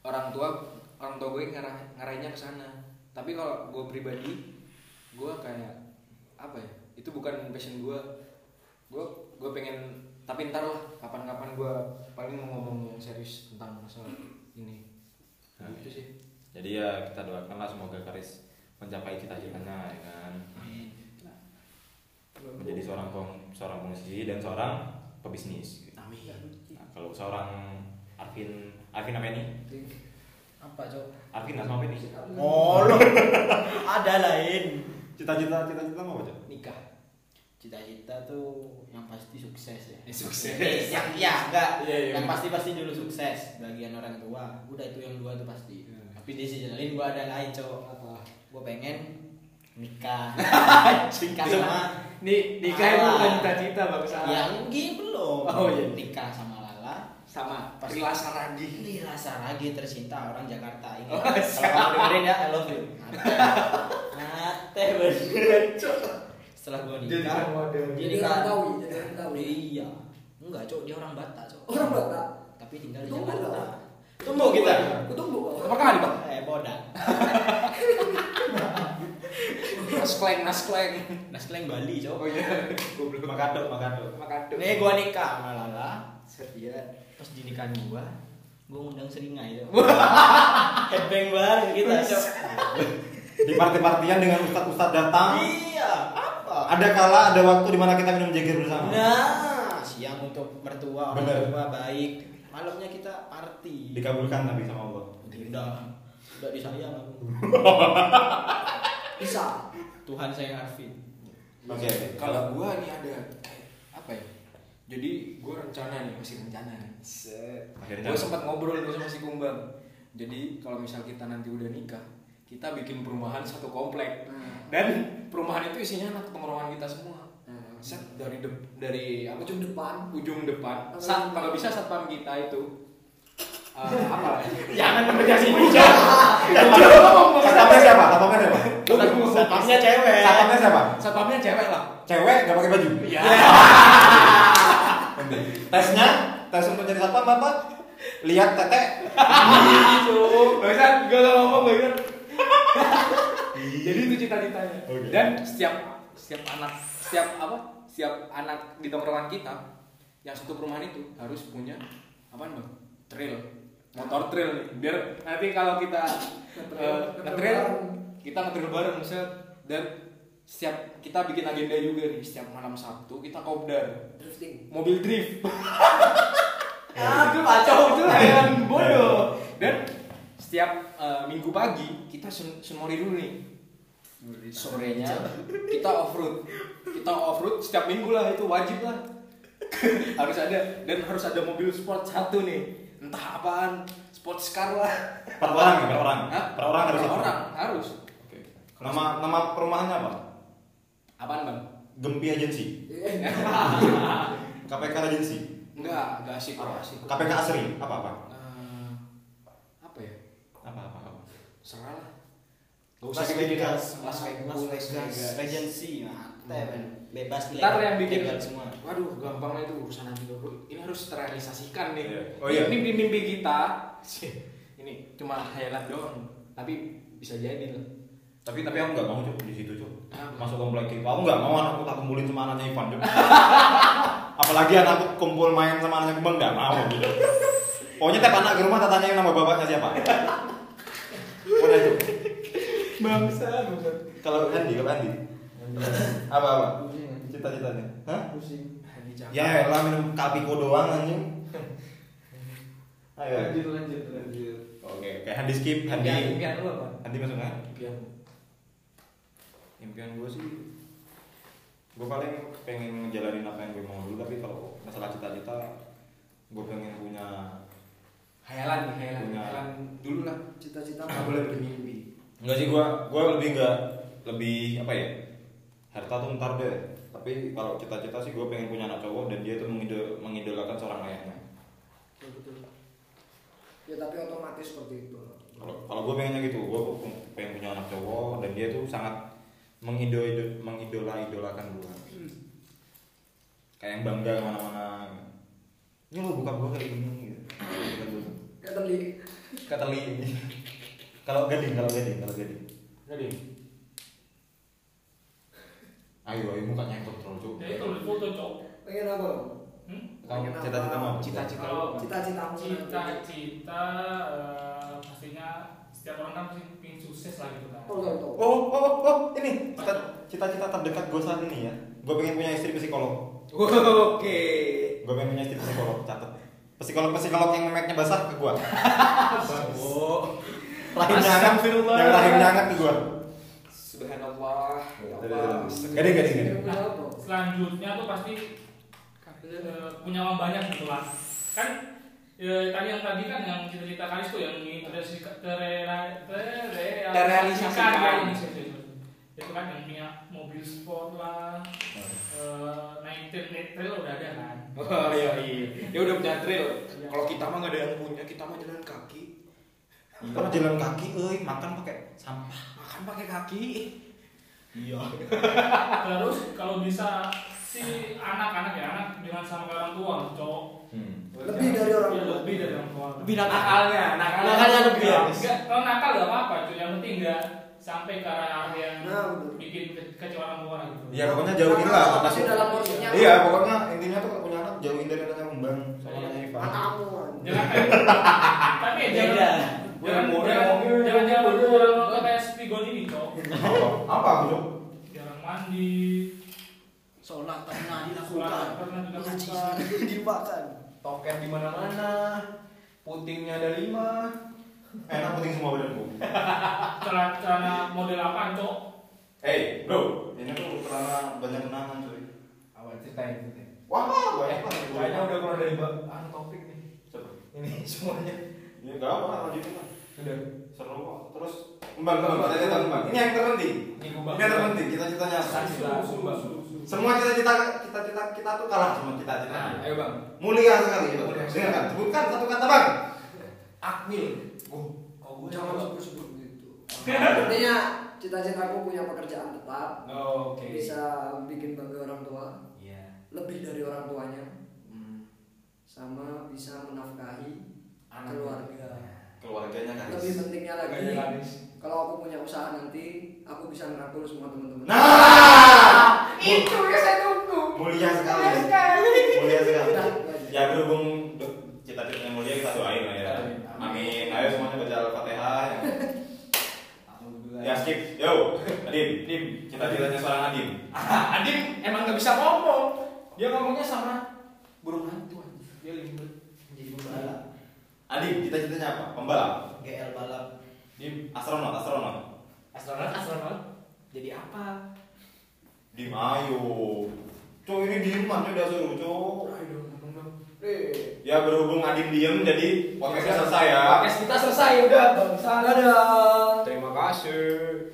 Speaker 2: orang tua orang tua gue ngarah ngarahinnya ke sana. Tapi kalau gue pribadi gue kayak apa ya itu bukan passion gue gue gue pengen tapi ntar lah kapan-kapan gue paling mau ngomong yang serius tentang masalah ini
Speaker 1: Nah,
Speaker 2: Gitu sih.
Speaker 1: jadi ya kita doakanlah semoga Karis mencapai cita-citanya ya kan menjadi seorang peng- seorang musisi dan seorang pebisnis
Speaker 3: Amin.
Speaker 1: nah, kalau seorang Arvin Arvin apa ini
Speaker 3: Apa, Cok?
Speaker 1: Arvin sama apa ini
Speaker 3: Oh, lo. Ada lain.
Speaker 1: cita-cita cita-cita mau apa Cok?
Speaker 3: Nikah. Cita-cita tuh yang pasti sukses ya.
Speaker 2: Eh, sukses.
Speaker 3: yang ya enggak.
Speaker 2: Iya, iya,
Speaker 3: yang
Speaker 2: bener.
Speaker 3: pasti pasti dulu sukses bagian orang tua. Udah itu yang dua tuh pasti.
Speaker 2: Iya.
Speaker 3: Tapi dia sih jalanin gua ada lain, Cok.
Speaker 2: Apa?
Speaker 3: Gua pengen nikah. nikah sama
Speaker 2: Nih, nikah itu bukan cita-cita bangsa.
Speaker 3: yang gini belum.
Speaker 2: Oh, iya.
Speaker 3: Nikah sama Lala.
Speaker 2: sama
Speaker 3: Pas-
Speaker 2: Rila Saragi.
Speaker 3: Ini rasa lagi tercinta orang Jakarta ini.
Speaker 2: Oh,
Speaker 3: Kalau dengerin ya, I love you. Mate bener. Setelah gua
Speaker 2: Jadi
Speaker 3: nikah,
Speaker 2: model.
Speaker 6: Jadi orang tahu, jadi orang tahu.
Speaker 3: Iya. Enggak, Cok, dia orang Batak, Cok.
Speaker 6: Orang Batak.
Speaker 3: Tapi tinggal di Jakarta. Tumbuh kita.
Speaker 6: Kok.
Speaker 2: Apa kali, Pak?
Speaker 3: Eh, bodak.
Speaker 2: Naskleng, naskleng.
Speaker 3: Naskleng Bali, Cok.
Speaker 2: Oh iya. Goblok.
Speaker 1: Makado Makado
Speaker 2: Makado.
Speaker 3: Nih gua nikah sama Lala. Setia. Pas di nikahan gua, gua ngundang seringai itu. Headbang bareng kita, Cok.
Speaker 1: di party-partian dengan ustadz-ustadz datang
Speaker 3: Iya?
Speaker 1: Ada kala ada waktu di mana kita minum jager bersama
Speaker 3: Nah, siang untuk mertua, orang
Speaker 1: Bener.
Speaker 3: tua baik. Malamnya kita party.
Speaker 1: dikabulkan tapi sama Allah
Speaker 3: Udah, udah disayang aku.
Speaker 6: Bisa.
Speaker 3: Tuhan sayang Arvin.
Speaker 1: oke
Speaker 2: Kalau gua nih ada kayak apa ya? Jadi gua rencana nih, masih rencana nih.
Speaker 1: akhirnya
Speaker 2: Gue sempat ngobrol tuh sama si Kumbang. Jadi kalau misal kita nanti udah nikah, kita bikin perumahan satu komplek.
Speaker 6: Hmm.
Speaker 2: Dan perumahan itu isinya anak tongkrongan kita semua. Set dari de- dari apa
Speaker 6: Ujung depan.
Speaker 2: ujung depan. Sat, kalau bisa satpam kita itu eh, apa?
Speaker 3: Jangan menegasi ini,
Speaker 1: satpamnya siapa satpamnya siapa
Speaker 3: Satpamnya cewek.
Speaker 1: satpamnya siapa
Speaker 2: Satpamnya cewek lah.
Speaker 1: cewek gak pakai baju
Speaker 2: Iya.
Speaker 1: tesnya tes untuk jadi satpam apa lihat tete
Speaker 2: Barusan gue gak ngomong barusan. Jadi itu cita-citanya.
Speaker 1: Oke.
Speaker 2: Dan setiap setiap anak setiap apa? Setiap anak di tongkrongan kita yang satu perumahan itu harus punya apa bang? Trail, motor trail nih. Biar nanti kalau kita eh, nge-trail, kita nge-trail bareng set dan setiap kita bikin agenda juga nih setiap malam Sabtu kita kopdar
Speaker 6: Drifting.
Speaker 2: mobil drift ah itu kacau itu layanan bodoh dan setiap eh, minggu pagi kita sen senori dulu nih. Sorenya kita off road. Kita off road setiap minggu lah itu wajib lah. Harus ada dan harus ada mobil sport satu nih. Entah apaan sports car lah.
Speaker 1: Per orang ya per orang?
Speaker 2: Hah?
Speaker 1: per orang harus
Speaker 2: per orang harus.
Speaker 1: Oke. nama nama perumahannya apa?
Speaker 2: Apaan bang?
Speaker 1: Gempi Agency. KPK Agency?
Speaker 2: Enggak enggak asik enggak asik.
Speaker 1: KPK Asri apa apa
Speaker 2: Eh, apa ya
Speaker 1: apa apa apa
Speaker 2: serah lah Gak usah
Speaker 3: Las Vegas,
Speaker 2: Las Vegas,
Speaker 3: Las Vegas, Regency, mantep, men. bebas
Speaker 2: Ntar yang bikin
Speaker 3: semua.
Speaker 2: Waduh, gampang lah itu urusan nanti bro. Ini harus terrealisasikan nih.
Speaker 1: Iya. Oh iya.
Speaker 2: Mimpi-mimpi kita. Ini cuma hayalan doang. Tapi bisa jadi lah.
Speaker 1: tapi tapi aku nggak mau cuk di situ cuk
Speaker 2: Kenapa?
Speaker 1: masuk komplek itu aku nggak mau anakku tak kumpulin sama anaknya Ivan cuk apalagi anakku kumpul main sama anaknya Kembang nggak mau gitu pokoknya tiap anak ke rumah tak tanyain nama bapaknya siapa cuk.
Speaker 2: Bangsa, bangsa.
Speaker 1: kalau Andi kalau Andi apa apa? Cita-citanya. Hah? Ya lah minum kalpiko doang anjing. Ayo.
Speaker 2: Lanjut, lanjut, lanjut.
Speaker 1: oke kayak Handi skip Handi.
Speaker 2: Impian, impian lu apa?
Speaker 1: Handi masuk nggak
Speaker 2: Impian.
Speaker 1: impian gue sih gue paling pengen ngejalanin apa yang gue mau dulu tapi kalau masalah cita-cita gue pengen punya
Speaker 2: Hayalan nih, hayalan.
Speaker 1: Punya.
Speaker 2: Hayalan dulu lah.
Speaker 6: Cita-cita
Speaker 2: Nggak boleh bermimpi.
Speaker 1: enggak sih gue gue lebih enggak lebih apa ya harta tuh ntar deh tapi kalau cita-cita sih gue pengen punya anak cowok dan dia tuh mengidol mengidolakan seorang ayahnya
Speaker 6: Betul. Ya tapi otomatis seperti itu.
Speaker 1: kalau kalau gue pengennya gitu gue pengen punya anak cowok dan dia tuh sangat mengidol mengidola idolakan gue kayak yang bangga ke mana-mana ini lo buka gue kayak gini gitu Gitu.
Speaker 6: Kayak tadi
Speaker 1: kata li kalau gading kalau gading kalau gading
Speaker 2: Jadi,
Speaker 1: ayo ayo mukanya yang kontrol cuk
Speaker 5: Ya itu foto cok.
Speaker 6: pengen apa?
Speaker 5: Hmm?
Speaker 1: kamu cita-cita mau
Speaker 2: cita-cita.
Speaker 6: Cita-citamu.
Speaker 5: Cita-cita eh, pastinya setiap orang kan pasti pengen sukses lah gitu kan.
Speaker 6: Oh, tahu, tahu.
Speaker 1: Oh, oh, oh, ini cita- cita-cita terdekat gue saat ini ya. Gue pengen punya istri psikolog.
Speaker 2: Oke.
Speaker 1: Gue pengen punya istri psikolog, catet. Psikolog psikolog yang memeknya basah ke gue.
Speaker 2: Oh.
Speaker 1: Rahimnya hangat, yang rahimnya hangat ke.
Speaker 2: Subhanallah. Ya
Speaker 1: Udah,
Speaker 2: Allah.
Speaker 1: udah, udah. Gading, gading, gading.
Speaker 6: Punya apa?
Speaker 5: Selanjutnya tuh pasti eh, punya uang banyak gitu lah. Kan eh, tadi yang tadi kan yang cita-cita Karis tuh yang terrealisasi- terrela- terrealisasikan
Speaker 2: Terrealisasikan.
Speaker 5: Itu kan yang punya mobil sport lah, eh, naik trail, naik trail udah ada kan.
Speaker 2: Oh iya iya. Dia udah punya trail. Kalau kita mah nggak ada yang punya, kita mah jalan kaki.
Speaker 1: Kita mah jalan kaki, euy, makan pakai sampah.
Speaker 2: Makan pakai kaki.
Speaker 1: Iya.
Speaker 5: Terus kalau bisa si anak-anak ya anak jangan sama orang tua cowok
Speaker 1: Hmm.
Speaker 6: Lebih dari orang
Speaker 5: Ya,
Speaker 6: tua.
Speaker 5: lebih dari orang tua
Speaker 2: Lebih nakalnya, nakalnya,
Speaker 6: Nakalnya lebih ya?
Speaker 5: Enggak, kalau nakal gak apa-apa cuy yang penting enggak sampai ke arah yang
Speaker 6: Nah, betul.
Speaker 5: bikin ke- kecewa orang gitu
Speaker 1: Ya pokoknya jauhin lah.
Speaker 6: Masih dalam porsinya.
Speaker 1: Iya, pokoknya intinya tuh kalau punya anak jauhin dari anaknya kembang sama
Speaker 5: Iya.
Speaker 1: anaknya Ivan.
Speaker 6: Anakmu.
Speaker 5: jangan kayak tapi ya jangan jangan jangan jangan jangan orang kayak spigon ini cok
Speaker 1: Apa? Apa aku tuh?
Speaker 5: jarang mandi
Speaker 2: Sholat tak pernah dilakukan. Ngaji dilupakan. Toket di mana-mana. Putingnya ada lima.
Speaker 1: Enak penting semua badanku.
Speaker 5: celana celana model apa cok
Speaker 1: Hey, bro, ini tuh celana banyak kenangan cuy.
Speaker 2: Awal ceritain ceritain.
Speaker 1: Wah, banyak banget.
Speaker 2: Kayaknya udah keluar dari bab anu topik nih.
Speaker 1: Coba.
Speaker 2: Ini semuanya.
Speaker 1: Ya enggak apa, lanjutin lah.
Speaker 2: Sudah.
Speaker 1: Seru kok. Terus kembang, kembang, kembang, kembang, kembang. Ini yang terpenting.
Speaker 2: Ini
Speaker 1: yang terpenting. Cita-citanya apa?
Speaker 2: Kasih lah, sumbang.
Speaker 1: Semua cita-cita cita-cita kita tuh kalah sama cita-cita.
Speaker 2: Ayo bang.
Speaker 1: Mulia sekali. Dengarkan, sebutkan satu kata bang.
Speaker 2: Akmil. Oh, oh gue
Speaker 6: Jangan sebut-sebut gitu. Intinya cita-citaku punya pekerjaan tetap,
Speaker 2: Oh, Oke.
Speaker 6: bisa bikin bangga orang tua,
Speaker 2: Iya.
Speaker 6: lebih dari orang tuanya,
Speaker 2: Hmm.
Speaker 6: sama bisa menafkahi
Speaker 2: Anak.
Speaker 6: keluarga.
Speaker 1: Keluarganya kan.
Speaker 6: Lebih pentingnya lagi, kalau aku punya usaha nanti, aku bisa ngerangkul semua teman-teman.
Speaker 1: Nah,
Speaker 6: itu yang saya tunggu.
Speaker 1: mulia sekali.
Speaker 6: Mulia sekali.
Speaker 1: Ya berhubung cita-citanya mulia kita doain lah ya. Amin. Ayo semuanya baca al-fatihah. Ya skip. Yo, Adim. Dim. Cita-citanya seorang Adim.
Speaker 2: Adit emang gak bisa ngomong. Dia ngomongnya sama burung hantu. Dia limbet menjadi pembalap.
Speaker 1: Adim, cita-citanya apa? Pembalap.
Speaker 2: GL balap.
Speaker 1: Dim, astronot, astronot.
Speaker 2: Astronot, astronot. Jadi apa?
Speaker 1: Dim, ayo. Cok ini diem aja udah suruh, cok.
Speaker 2: Ayo dong, ngomong dong.
Speaker 6: Eh,
Speaker 1: Ya berhubung Adim diem jadi podcastnya selesai ya.
Speaker 2: Podcast kita selesai udah bangsa.
Speaker 6: Dadah.
Speaker 2: Terima kasih.